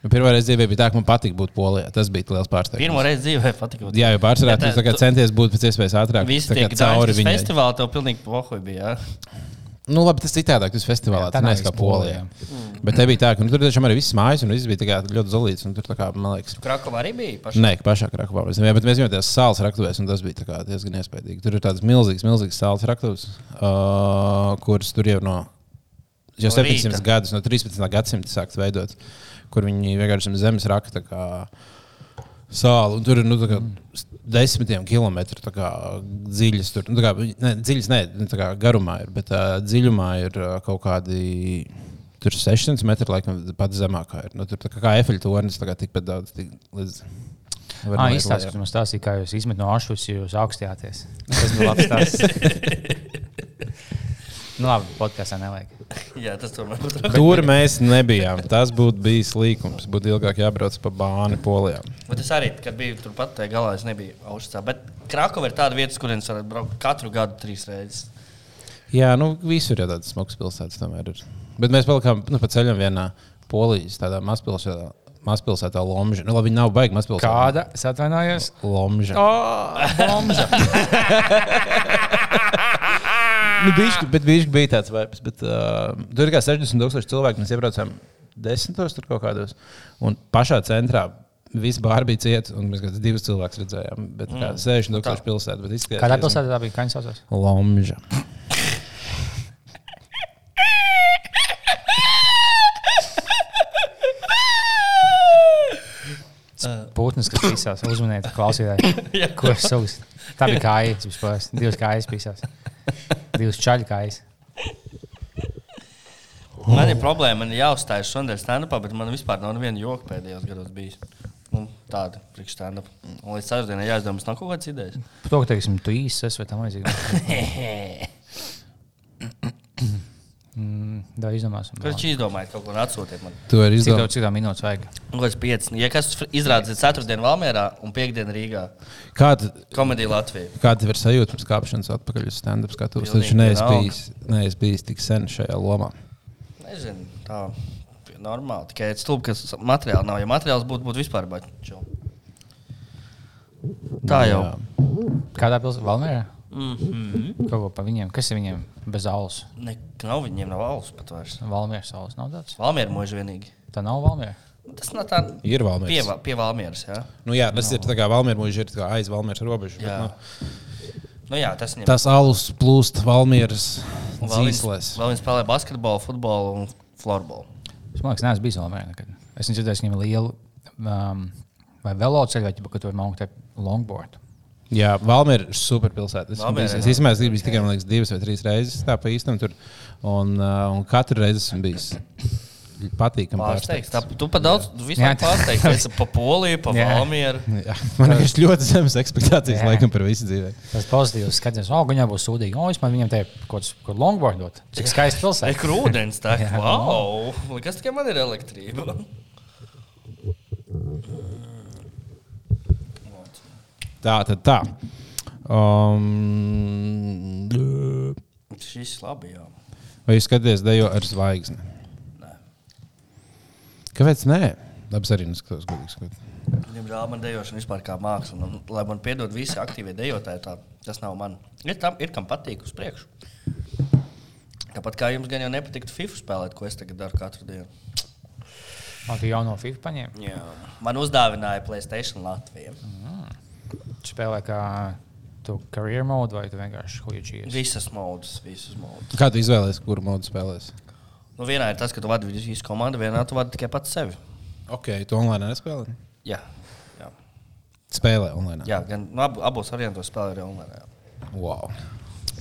Man Pirmā reize dzīvē bija tā, ka man patīk būt polijā. Tas bija liels pārsteigums. Pirmo reizi dzīvē patika. Jā, jau pārsvarā Jā, tā- tu kā centies būt pēc iespējas ātrāk. Visi tā kā tie cauri viņai. festivāli tev pilnīgi pohoji bija. Jā? Nu, labi, tas citādāk, tas festivālā. Jā, Tas neska īsti polijā. Polija. Bet te bija tā, ka nu, tur tiešām arī viss mājas un viss bija kā ļoti zolīts. Un tur kā, man liekas, Krakovā arī bija. Paši. Nē, pašā Krakovā mēs bijām. Bet mēs bijām tajās sāls raktuvēs, un tas bija kā diezgan iespaidīgi. Tur ir tādas milzīgas, milzīgas sāls raktuves, uh, kuras tur jau no jau No 700 rīta. gadus, no 13. gadsimta sākts veidot, kur viņi vienkārši zem zemes kā Sāli, un tur ir nu, kā desmitiem kilometru tā kā dziļas. Tur, nu, kā, ne, dziļas, ne, nu, kā garumā ir, bet uh, dziļumā ir uh, kaut kādi. Tur Tur 600 metri, laikam, pats zemākā ir. Nu, tur tā kā, kā efeļu tornis, tā kā tikpat daudz. Tik, līdz, Ah, noiet izstāstiet, lejā. man stāstīja, kā jūs izmet no ašus, ja jūs augstījāties. [LAUGHS] Tas bija labs stāsts. [LAUGHS] nu, labi, podkāstā nevajag. [LAUGHS] Jā, tas tomēr būtu. Tur mēs nebijām. Tas būtu bijis līkums. Būtu ilgāk jābrauc pa bāni polijā. Bet es arī, kad biju turpat tajā galā, es nebiju augstā. Bet Krakova ir tāda vieta, kurienes varat braukt katru gadu trīs reizes. Jā, nu visur jau tādas smagas pilsētas tomēr ir. Bet mēs palikām nu, pa ceļam vienā polijas mazpilsētā. Mazpilsētā Lomža. Nu, labi, viņa nav baigta mazpilsēta. Kāda? Es atvainojos. Lomža. Oh, Bomža. [LAUGHS] Nu, bišķi, bet bišķi bija tāds vibes. Bet, uh, tur ir kā 60,000 cilvēku. Mēs iebraucām desmitos tur kaut kādos. Un pašā centrā viss bāra bija cieta. Un mēs kādus divus cilvēkus redzējām. Bet kā 60,000 pilsētā. bet izskatījās Kādā pilsētā tā bija? Kā viņi saucās? Lomža. Putns, kas pisās. Uzmaniet, klausītāji. [LAUGHS] Ko es saucu? Tā bija kājas. Divas kājas pisās. Divas čaļu kājas. Man ir problēma, man ir jāuzstājas šodien stand-upā, bet man vispār nav neviena joka pēdējos gados bijis. Nu, tāda priekš stand-up. Un līdz ceturtdienai jāizdomā, nav kaut kādas idejas. Par to, ka, teiksim, tu īsi esi vai tam līdzīgi. [LAUGHS] Da izdomāsim. Kurš izdomāja kaut ko un atsūtiet man? To ir Cik izdomāts. daudz, cik tā minūtes vajag? Nu, kāds pieci. Ja kas izrādās ceturtdien Valmērā un piekdien Rīgā, Kāda, komēdija Latvijā. kāda ir sajūta pirms kāpšanas atpakaļ uz stand-up skatuves? Neesi vienalga. bijis, neesi bijis tik sen šajā lomā. Nezinu, tā normāli. Tikai stulbi, ka materiāli nav. Ja materiāls būtu, būtu vispār baigts. Tā jau. Kādā pilsētā? Valmērā? Mm -hmm. Kaut ko pa viņiem. Kas ir viņiem bez alus? Ne, nav viņiem nav valsts pat vairs. Valmieras alus nav tāds. Valmiera mūža vienīgi. Tā nav Valmiera. Tas nav tā. Ir Valmieras. Pie, pie Valmieras, jā. Nu, jā, tas ir tā kā Valmīra mūžs, ir aiz Valmīras robežas. bet, Jā. Nu, Nu, jā, tas viņam. tas alus plūst viņš- zīslēs. Vēl viņš spēlē basketbolu, futbolu un florbolu. Es domāju, ka neesmu bijis Valmērā nekad. Es nezinu, ka viņiem ir liela um, vai veloceļa, vai ķipa, ka tur ir maukt longboard. Jā, Valmīra ir superpilsēta. Es, Valmiera, īstenībā esmu bijis tikai liekas, divas vai trīs reizes tā pa īstam tur. Un, uh, un katru reizi esmu bijis patīkami Pārsteigts. Tā, tu pat daudz, tu vispār pārsteigts. Es pa Poliju, pa. [LAUGHS] Valmieru. Man ir ļoti zemes expectācijas Jā. laikam par visu dzīvi. Tas pozitīvs skats, oh, viņam būs sūdīgi. O, es man viņam te kaut kaut longboard dot. Cik skaisti pilsēta. Ek, ūdens tā. [LAUGHS] Wow! Kas tikai man ir elektrība? Tā tad tā. Um, Šis labi, jā. vai jūs skatāties dejo ar zvaigzni? Nē. Kāpēc nē? Labs arī neskatos, godīgi sakot. Diemžēl man dejošana vispār kā māksla. Un, lai man piedod visi aktīvie dejotāji, tā, tas nav man. Ir, tam, ir kam patīk uz priekšu. Tāpat kā jums gan jau nepatiktu FIFA spēlēt, ko es tagad daru katru dienu. Man tu jauno FIFA paņēma. Jā. Man uzdāvināja Playstation Latviju. Spēlē kā tu career mode vai tu vienkārši huīčies. Visas modes, visas modes. Kā tu izvēlējies, kuru modu spēlēs? Nu, vienā ir tas, ka tu vadi visu komandu, vienā tu vadi tikai pats sevi. Ok, tu online nespēlē. Jā, jā. Spēlē online. jā gan nu, ab, abos variantos spēlē arī online. Jā. Wow.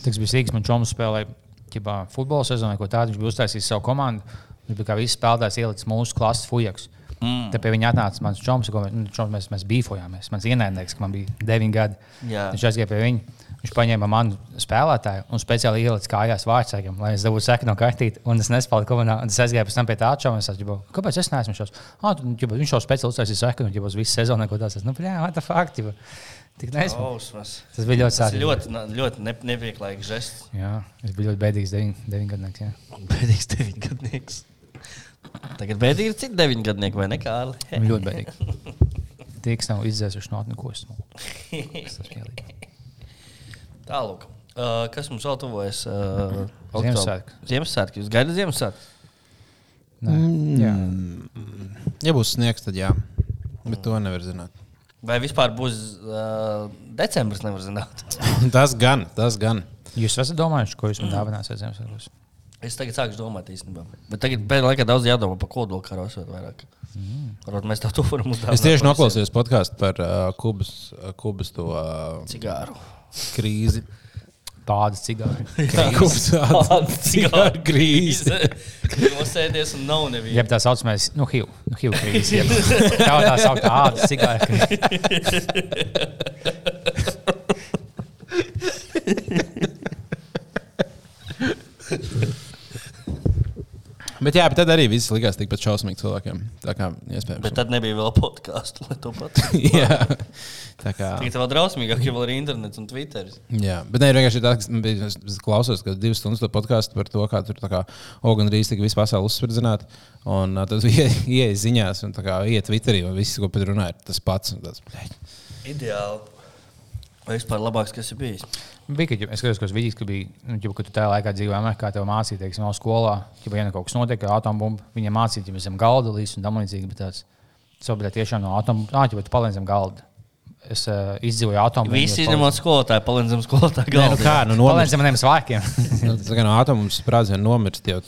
Tas bija sīgs, man čoms spēlēja ķipā, futbola sezonā, ko tādu viņš bija uztaisījis savu komandu. Viņš bija kā visi spēlētājs ielicis mūsu klases fujaks. Mm. Tad pie viņa atnāca mans čoms, ko nu, čoms, mēs, mēs bīfojāmies. Mans ienaidnieks, man bija 9 gadi. Jā. Viņš aizgāja pie viņa. Viņš paņēma manu spēlētāju un speciāli ielicis kājās vārdsargam, lai es dabūtu seknu no kartītes. Un es nespēju komandā. Es aizgāju pēc tam pie tā čoma. Es domāju, kāpēc es neesmu šos? Ah, tu, ģipa, viņš jau speciāli uztaisīja seknu, jau uz visu sezonu, ko tāds. Nu, jā, tā fakti. Tik. Ausmas. Tas bija ļoti Tas sāpīgi. ļoti, ļoti ne, nepieklājīgs žests. Jā, es biju ļoti bēdīgs 9 gadnieks. jā. Bēdīgs deviņgadnieks. Tagad bēdīgi ir citi deviņgadnieki, vai ne, Kārli? Man ļoti bēdīgi. Tie, kas nav izdzēsuši no neko esmu. Tālāk. Uh, kas mums vēl tuvojas? Uh, Ziemassvētki. Ziemassvētki. Jūs gaidat Ziemassvētku? Jā, Ja būs sniegs, tad jā. Bet to nevar zināt. Vai vispār būs uh, decembris, nevar zināt. [LAUGHS] tas gan, tas gan. jūs esat domājuši, ko jūs man dāvināsiet Ziemassvētkos? Es tagad sāku domāt īstenībā. Bet tagad pēdējā laikā daudz jādomā par kodolu vairāk. Mm. Varbūt mēs tā uzdevāt. Es tieši noklausījos podkāstu par uh, Kubas, uh, Kubas to uh, Cigāru. krīzi. Tādas cigāri. [LAUGHS] Kāds [LAUGHS] cigāru grīzi. Nosēdies un nav neviena. Jeb tā saucamais, nu, HIV, nu, HIV krīze. jeb Tā tā sauktā ādas cigāra krīze. [LAUGHS] Bet jā, bet tad arī viss likās tikpat šausmīgi cilvēkiem. Tā kā iespējams. Bet tad nebija vēl podkāstu, lai to pat. [LAUGHS] jā, tā kā. Tagad vēl drausmīgāk, ja vēl ir internets un Twitteris. Jā, bet ne, vienkārši tā, ka bija- es klausos, ka divas stundas to podkāstu par to, kā tur kā Ogan Rīs tika visu pasauli uzsverdzināt. Un tas [LAUGHS] ieeja ziņās, un tā kā iet Twitterī, un viss, ko pat runāja, ir tas pats. Tas. Ideāli. Vai vispār labāks, kas ir bijis? Bija, ka, es skatos, ka vidīs, ka bija, nu, ģipa, ka tu tajā laikā dzīvoji Amerikā, tev mācīja, teiksim, no skolā, ja vien kaut kas notiek ar atombumbu, viņiem mācīja, ja zem galda līs un tam līdzīgi, bet tāds, savukārt tiešām no atombumbu, ah, ja tu paliec zem galda. Es uh, izdzīvoju atombumbu. Visi izņemot skolotāju, palīdzam skolotāju Nē, nu kā, nu, nomirst, zem maniem svārkiem. [LAUGHS] nu, tā kā no atomu sprādziena nomirst jau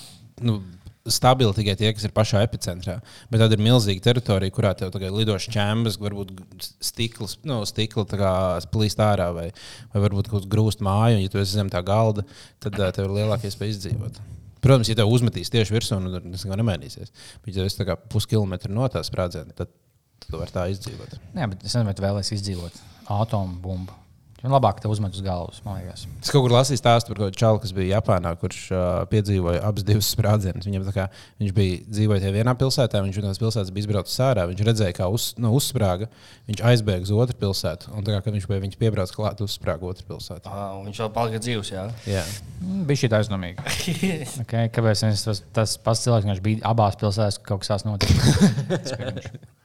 nu, stabili tikai tie, kas ir pašā epicentrā. Bet tad ir milzīga teritorija, kurā tev tagad lido šķēmas, varbūt stikls, nu, stikla plīst ārā, vai, vai varbūt kaut kāds grūst māju, un ja tu esi zem tā galda, tad uh, tev ir lielākie iespēja izdzīvot. Protams, ja tev uzmetīs tieši virsū, nu, tas neko nemainīsies. Bet, ja tu esi puskilometru no tā sprādziena, tad, tu vari tā izdzīvot. Nē, bet es nezinu, vai tu vēlēsies izdzīvot atombumbu. Un labāk te uzmet uz galvas, man liekas. Es kaut kur lasīju stāstu par kādu čalu, kas bija Japānā, kurš uh, piedzīvoja abas divas sprādzienus. Viņam tā kā viņš bija dzīvojis vienā pilsētā, viņš no tās pilsētas bija izbraucis ārā. Viņš redzēja, kā uz, no uzsprāga viņš aizbēga uz otru pilsētu. Un tā kā kad viņš pie viņas piebrauc klāt, uzsprāga otru pilsētu. Ah, un viņš vēl palika dzīvs, jā. Jā, Mm, Bija šī aizdomīga. [LAUGHS] Okay, kāpēc tas, tas pats cilvēks, kurš bija abās pilsētās, ka kaut kas tāds notika? [LAUGHS]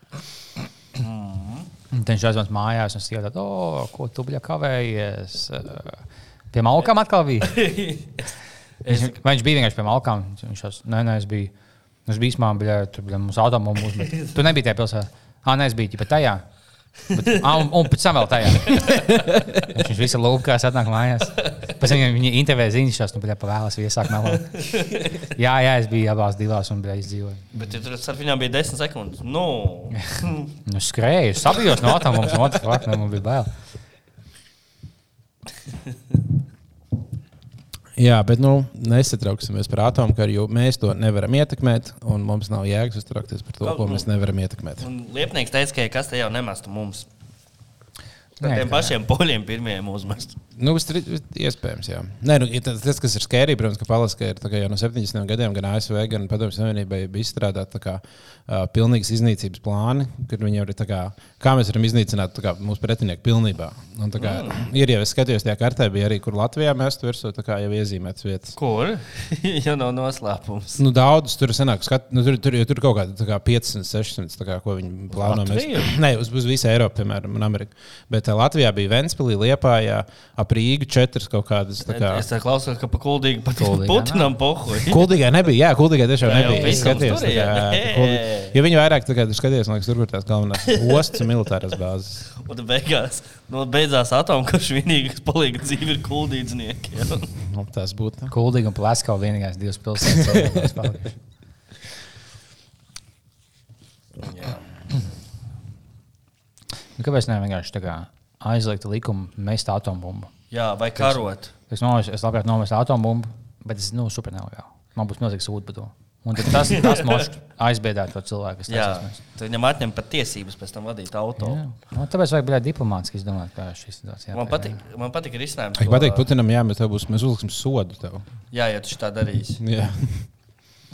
Tad viņš aizvāc mājās un sieviete, oh, ko tu biji kavējies? Pie malkām atkal bija. [LAUGHS] Es... Vai viņš bija vienkārši pie malkām? Viņš tās, nē, nē, es biju. Es biju īstenībā, bija tur bija mums automobilis, bet tu nebiji tajā pilsētā. Ah, nē, es biju tikai tajā. Bet, ah, un, un pēc tam vēl tajā. [LAUGHS] Viņš visu lūkās, atnāk mājās. Pēc tam viņa- intervēja ziņas, šās, nu, bija pavēlas, iesāk melot. [LAUGHS] Jā, jā, es biju abās divās un bija izdzīvojis. Bet ja tur ar viņām bija 10 sekundes. Nu, [LAUGHS] Nu, skrēju, sabijos no atombummas, no otras puses, man bija bail. [LAUGHS] Jā bet nu, nesatrauksimies par atomu jo mēs to nevaram ietekmēt. Un mums nav jēgas uztraukties par to, ko mēs nevaram ietekmēt. un Liepnieks teica, ka kas te jau nemestu mums. Nē, tiem pašiem poļiem pirmajiem uzmest. Nu, tas ir iespējams. Jā. Nē, nu, tas, tas, kas ir skērīgi, protams, ka Palaska ir kā jau no 70 gadiem gan ASV, gan Padomju Savienībai kā, uh, pilnīgas iznīcības plāni, kur viņi jau ir kā, kā mēs varam iznīcināt kā, mūsu pretinieku pilnībā. Un, kā, mm. Ir jau, es skatījos, tajā kartē bija arī, kur Latvijā mēs tur virsū jau iezīmētas vietas. Kur? [LAUGHS] jau nav noslēpums. Nu, daudz tur sanāk, skat, nu, tur, tur, tur kaut kāda kā 500, 600, tā kā, ko viņi plāno. Mēs, nē, uz, uz visu Eiropu, piemēram, un Ameriku. Bet uh, Latvijā bija Ventspīlī, Liepājā, ap Rīgu četras kaut kādas. tā Kā, Es tā klausos, ka pa kuldīgi pat Kuldīgā Putinam pohuļ. [LAUGHS] Kuldīgai nebija, jā, kuldīgai tiešām nebija. Es skatījos, tur tā kā, ir, jā. tā kuldī- Jo viņi vairāk kā skatījās, man liekas, tur ir tās galvenās ostas un militārās bāzes. [LAUGHS] Un beigās, nu, beidzās atomkarš, vienīgais palika dzīve ir kuldīdznieki. jā. Nu, tas būtu. Kuldīgi un Plaskau vienīgās divas pilsētas. Jā. Nu, kāpēc ne vienkārši tā kā aizliegt likumu mest atombumbu? Jā, vai karot. Es, nomestu, es labprāt nomestu atombumbu, bet es nu, super nelegāli. Man būs milzīgs sūds par to. Un tas, tas [LAUGHS] mums aizbiedē to cilvēku, kas Jā, tad viņam atņem pat tiesības pēc tam vadīt auto. Jā. Nu, tāpēc vajag būt diplomātiski izdomāt, kā šī situācija. Man patīk, man patīk risinājums. Ko- patīk Putinam, jā, bet tev būs, mēs uzliksim sodu tev. Jā, ja tu tā darīsi, Jā.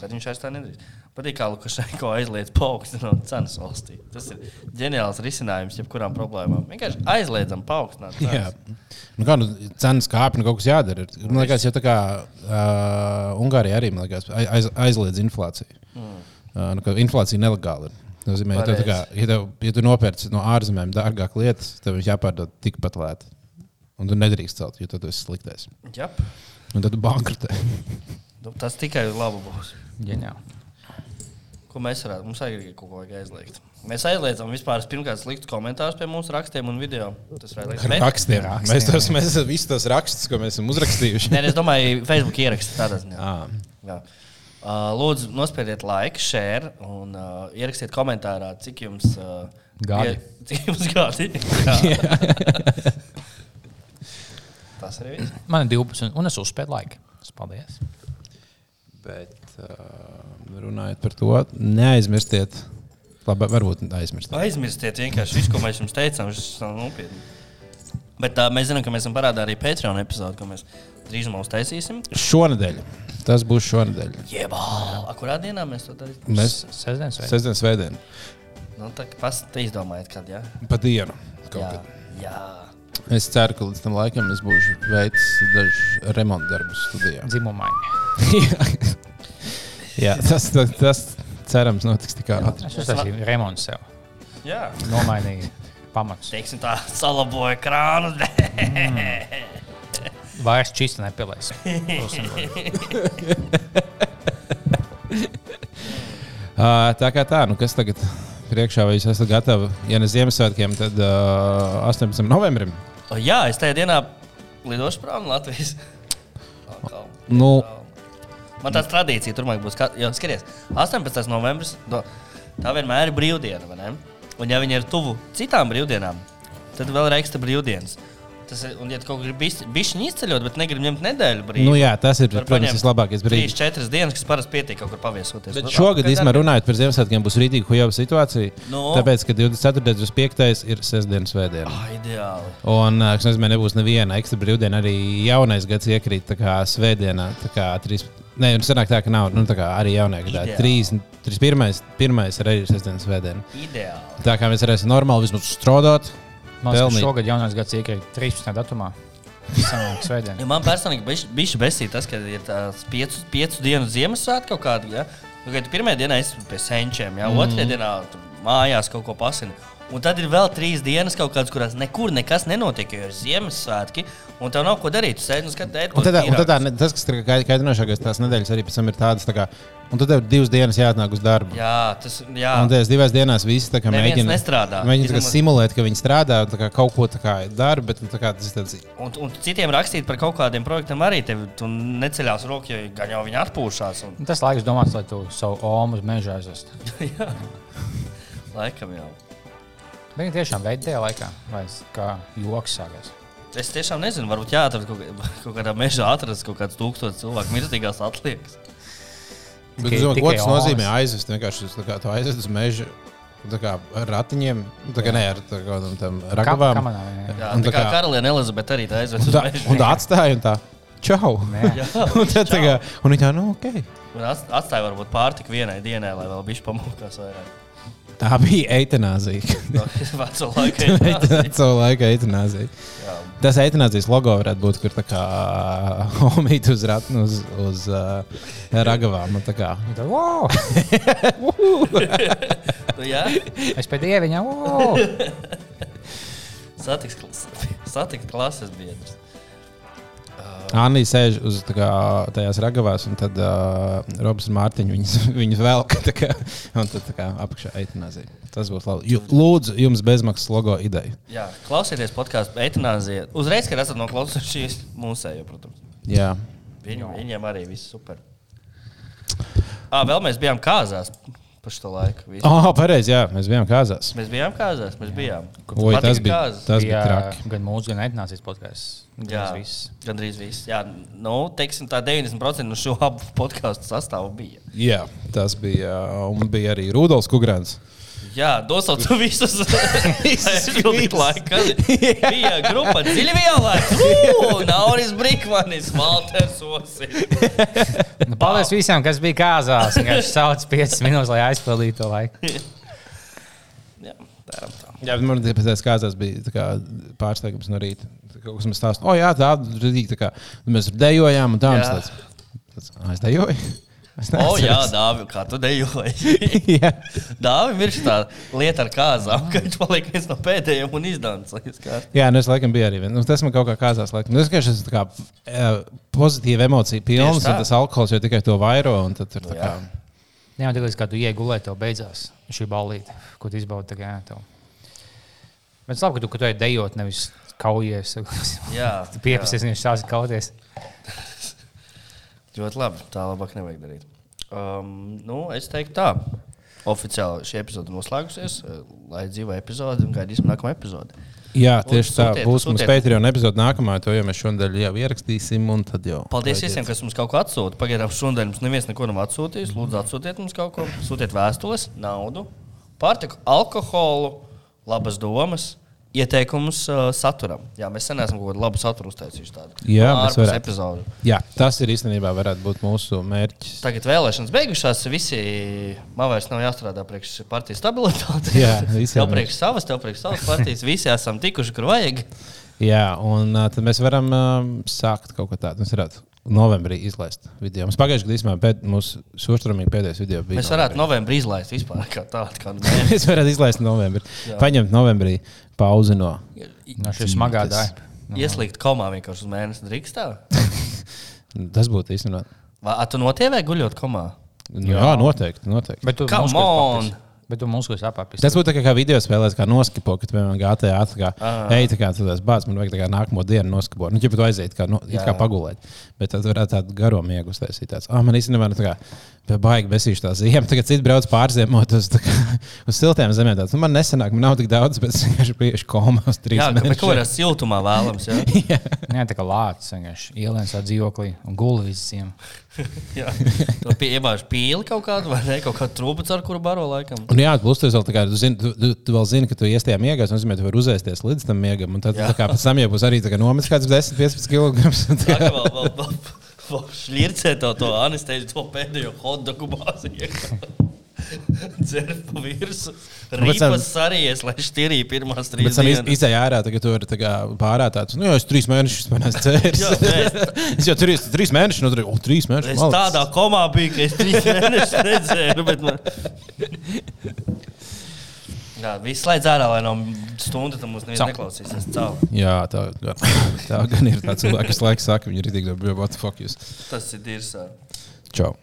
tad viņš vairs tā nedarīs. Patīk, kā Lukašenko aizliedz paaugstināt cenas valstī. Tas ir ģeniāls risinājums jebkurām problēmām. Vienkārši aizliedzam paaugstināt Jā. cenas. Nu, kā nu, cenas kāpj, nu kaut kas jādara. Man liekas, jau tā kā uh, Ungārija arī man liekas, aiz, aizliedz inflāciju. Mm. Uh, nu, inflācija nelegāli ir. Tas nozīmē, ja, kā, ja, tev, ja tu nopērci no ārzemēm dārgāk lietas, tev viņš jāpārdod tikpat lēti. Un tu nedrīkst celt, jo tad tu esi sliktais. Jap. Un tad tu bankrotē. Nu, Tas tikai labi būs. Ģeniāli. Ko mēs varētu? Mums arī kaut ko vajag aizliegt. Mēs aizliedzam vispār pirmkārt sliktu komentārus pie mūsu rakstiem un video. Tas ir Ar rakstiem. rakstiem, Mēs tos mēs esam visus tos rakstus, ko mēs esam uzrakstījuši. [LAUGHS] Nē, es domāju, [LAUGHS] Facebook ierakstīt tādā ziņā. À, Jā. Uh, lūdzu, nospiediet like, share un uh, ierakstiet komentārā, cik jums uh, Gadi. [LAUGHS] Cik jums gadi? Tas arī viss. Man ir 12, un es uzspēju laiku. Paldies. Bet uh, runājot par to, neaizmirstiet. Labi, varbūt aizmirstiet. Aizmirstiet vienkārši visu, ko mēs jums teicām. Tas nav nopietni. Bet tā, mēs zinām, ka mēs esam parādā arī Patreon epizodi, ko mēs drīzumā uztaisīsim. Šonadēļ. Tas būs šonadēļ. Jebā! Kurā dienā mēs to darīsim? Mēs Sestdienas vai? sestdienas svētdien Nu, tā kā pas, te izdomājiet, kad, jā? pa dienu. kaut Jā, kad. jā. Es ceru, ka līdz tam laikam es būšu veicis dažus remonta darbus studijā. Dzimumaiņa. [LAUGHS] Jā, tas, tas, tas cerams notiks tik ātri. Es uztaisīju remontu sev. jā. Nomainīju pamatus. Teiksim tā, salaboja krānu. [LAUGHS] Vairs čista nepilēs. Uh, [LAUGHS] tā kā tā, nu kas tagad priekšā, vai jūs esat gatavi? Ja ne Ziemassvētkiem, tad uh, 18. novembrim. Jā, es tajā dienā lidošu prom no Latvijas. Atkal. Nu, Man tāda tradīcija turpmāk būs. Kā, jo, skaties, 18. novembris, do, tā vienmēr ir brīvdiena. Un, ja viņi ir tuvu citām brīvdienām, tad vēl ir ekstra brīvdienas. Tas ir, un, ja kaut kur gribi izceļot, bet negribi ņemt nedēļu brīvu, nu jā, tas ir, protams, vislabākais brīdis. 3-4 dienas, kas parasti pietiek kaut kur paviesoties. Bet Nu, šogad, īstenībā, runājot par Ziemassvētkiem, būs rītīgi hujava situācija. Nu. Tāpēc, ka 24. un 5. ir sestdienas svētdiena. Ah, ideāli. Un, es nezinu, nebūs neviena ekstra brīvdiena. Arī jaunais gads iekrīt tā kā svētdienā. Tā kā trīs, nē, un sanāk tā, ka nav. Nu, tā kā arī gadā. Ideāli. Trīs, trīs pirmais, pirmais ir arī sestdienas svētdiena. ideāli. Tā kā mēs varēsim normāli vismaz strādāt. Man liekas, ka šogad jaunais gads iekrīt 13. datumā. Ja man personīgi bija besīk tas, ka ir tās piecu, piecu dienu Ziemassvētku kaut kāda. Ja? Nu, pirmā dienā es pie senčiem, ja? Mhm. otrajā dienā mājās kaut ko pasinu. Un tad ir vēl trīs dienas, kaut kādas, kurās nekur nekas nenotiek, jo ir Ziemassvētki, un tev nav ko darīt. Tu sēdi un skaties, tad tā, ne- tas, kas ir kaitinošākais, tās nedēļas arī pēc tam ir tādas, tā kā, un tad tev divas dienas jāatnāk uz darbu. Jā, tas jā. Un tajās divās dienās visi tā kā Neviens mēģina, nestrādā. mēģina kā Izņemot- simulēt, ka viņi strādā un tā kā kaut ko tā kā dara, bet nu, tā kā tas ir tāds. Un, un citiem rakstīt par kaut kādiem projektiem arī tev tu neceļās roku, jo gan jau viņi atpūšās. Un, Tas laiks domāts, lai tu savu omu uz meža aizvestu. [LAUGHS] laikam jau. Viņi tiešām veidot tajā laikā, vai kā joks sākās. Es tiešām nezinu, varbūt jāatrod kaut, [LAUGHS] kaut kādā mežā, atrast kaut kāds tūkstotis cilvēku mirstīgās atliekas. Bet, Tikai- domāju, ko tas nozīmē aizvest? Vienkārši tā kā, tu aizvest uz mežu tā kā ar ratiņiem, nu, tā kā ne ar tā kā, nu, tam ragavām. kamanā, jā. Jā, Un tā tā kā kā- karaliene Elizabete arī tā aizved Un uz tā, mežu. un tā atstāja un tā. Čau! Nē. [LAUGHS] Un tad tā kā, un viņa tā, nu, ok. Un ats- atstāja varbūt pārtiku vienai dienai, lai vēl bišķi pamokās vairāk. Tā bija eitanāzija. [LAUGHS] [LAUGHS] Veco [LAUGHS] laiku. jā. Savu laiku eitanāzija. Tas eitanāzijas logo varētu būt, kur tā kā homīte uz, rat, uz, uz uh, ragavām. tā kā. Tā, wow! Nu, jā, Es pēc dieviņa, wow! satiks, satikt klases biedrus. Anna sēž uz kā, tajās ragavās, un tad uh, Robs un Mārtiņš viņas, [LAUGHS] viņas velk. kā, Un tad kā apakšā eitanāzija. Tas būs labi. Ju- Lūdzu, jums bezmaksas logo ideja. Jā, klausieties podkāstu eitanāzija. Uzreiz, kad esat noklausījušies mūsējo, protams. Jā. Viņu, viņiem arī viss super. À, vēl mēs bijām kāzās pa šo laiku. Visi. Oh, pareizi, jā, mēs bijām kāzās. Mēs bijām kāzās, mēs bijām. Oi, tas bija, kāzas? tas bija traki. Gan mūsu, gan etnācijas podkāsts. Jā, viss. gandrīz viss. Jā, nu, teiksim, tā 90% no šo abu podkāstu sastāvu bija. Jā, tas bija. Un bija arī Rudolf Kungrāns. Jā, nosauc [LAUGHS] [LAUGHS] visus. Aizpildīt laiku. [LAUGHS] Bija grupa dziļi vielēs. Nauris Brikmanis, Valters Osis. Nu, paldies visiem, kas bija kāzās. Viņš sauc 5 minūtes, lai aizpildītu to laiku. Jā, tā ir tā. Jā, bet man pēc tam kāzās bija tā kā pārsteigums no rīta. Tā Kaut kas man stāsta, o, jā, tā rīta, tā kā mēs dejojām un tā. un Jā. es tāds, tāds, "Ā, Es dejoju. Es O, jā, neatceros." Dāvi, kā tu dejoji. [LAUGHS] jā. Dāvim ir šī lieta ar kāzām, ka viņš paliek viens no pēdējiem un izdancis. jā, nu es laikam biju arī. vien- Nu, tas man kaut kā kāzās. Laikam. Nu, es vienkārši esmu tā kā pozitīva emocija pilns, un tas alkohols jau tikai to vairo. un tad tur tā Jā. kā- Jā, un tagad, kad tu iegulēji, tev beidzās šī balīte, ko tu izbaudi. tā kā, jā, tev. Bet es labi, ka tu, ka tu ej dejot, nevis kaujies. Jā, [LAUGHS] Tu pieprasīsi, viņš sāks kauties. Ļoti labi. Tā labāk nevajag darīt. Um, nu, es teiktu, tā. Oficiāli šī epizode noslēgusies. eh, Lai dzīvo epizode un gaidīsim nākamo epizodi. Jā, tieši tā. sūtiet, Būs mums sūtiet. Patreon epizode nākamā, to jau mēs šodien jau ierakstīsim. un jau Paldies visiem, kas mums kaut ko atsūta. Pagaidām šodien mums neviens neko nav atsūtījis. Lūdzu, atsūtiet mums kaut ko. Sūtiet vēstules, naudu, pārtiku, alkoholu, labas domas. Ieteikumus uh, saturam. Jā, mēs sen esam kaut kādu labu saturu uztaisījuši. Jā, varētu. epizodu. Jā, tas ir īstenībā varētu būt mūsu mērķis. Tagad vēlēšanas beigušās. Visi man vairs nav jāstrādā priekš partijas stabilitātes. Jā, [LAUGHS] visiem tev priekš savas, tev priekš savas partijas. Visi esam tikuši, kur vajag. [LAUGHS] Jā, un uh, tad mēs varam uh, sākt kaut ko tādu. Mēs varētu novembrī izlaist video. Mums pagājušajā gadā īstenībā pēd, mūsu sostrumīgi pēdējais video bija. Mēs varētu novembrī izlaist vispār kā tādu. Kādu. Mēs [LAUGHS] varētu izlaist novembrī. Paņemt novembrī pauzi no. No šī smagā daļa. [LAUGHS] Ieslīgt komā vienkārši uz mēnesi drīkstā. [LAUGHS] Tas būtu īstenībā. Vai tu notievē guļot komā? Jā, jā noteikti. noteikti. Bet tu Come on! papisi. Bet tu muskuļus apapisi. Tas būtu tā kā, kā video spēlēs, kā noskipo, kad piemēram GTA tā kā Ah. ej, tā kā tu tās bāz, man vajag tā kā nākamo dienu noskipot. Nu, ja tu aiziet, kā, Jā, kā jā. pagulēt. Bet tad varētu tādu garo miegu uztaisīt. Tāds, ah, man īstenībā nu, tā kā baigi besīšu tā ziema. [LAUGHS] Tagad citi brauc pārziemot uz, tā kā, uz siltiem zemēm. Tāds, nu, man nesanāk, man nav tik daudz, bet es vienkārši priešu komā uz trīs Jā, bet mēnešiem. kādā siltumā vēlams. [LAUGHS] Jā, Nē, tā kā lācis vienkārši ielēns ar dzīvoklī un guli visiem. [LAUGHS] jā. Tu piebāž pīli kaut kādu vai ne? Kaut kādu trūku, ar kuru baro laikam. Un jā, plus tu, vēl, tā kā, tu, zini, tu, tu, tu vēl zini, ka tu ies tajā miegā. Tas nozīmē, ka tu vari uzēsties līdz tam miegam. Un tad Jā. tā kā pēc tam jau būs arī tā nometis kāds 10, 15 kg. Tā šļircē to, to anestēziju, to pēdējo hotdogu bāzi. [LAUGHS] Dzer pa virsmu. tam- Rīpas sarījies, lai šķirīja pirmās trīs Bet tam dienas. izdeja ārā, tagad tur ir tā kā pārā tāds. Nu, jā, es trīs mēnešus manā cēlās. [LAUGHS] Jā, nē. [LAUGHS] es jau esmu trīs mēnešus, no tur jau trīs mēnešus. Es tādā komā biju, ka es trīs mēnešus nedzēru. Bet man... Jā, viss slēdz ārā, lai no stunda tam mums neklausīsies. Jā, tā, tā gan ir. Tā cilvēka, kas laikam saka, viņi ir tik labi, what the fuck jūs. Tas ir dirs. Čau.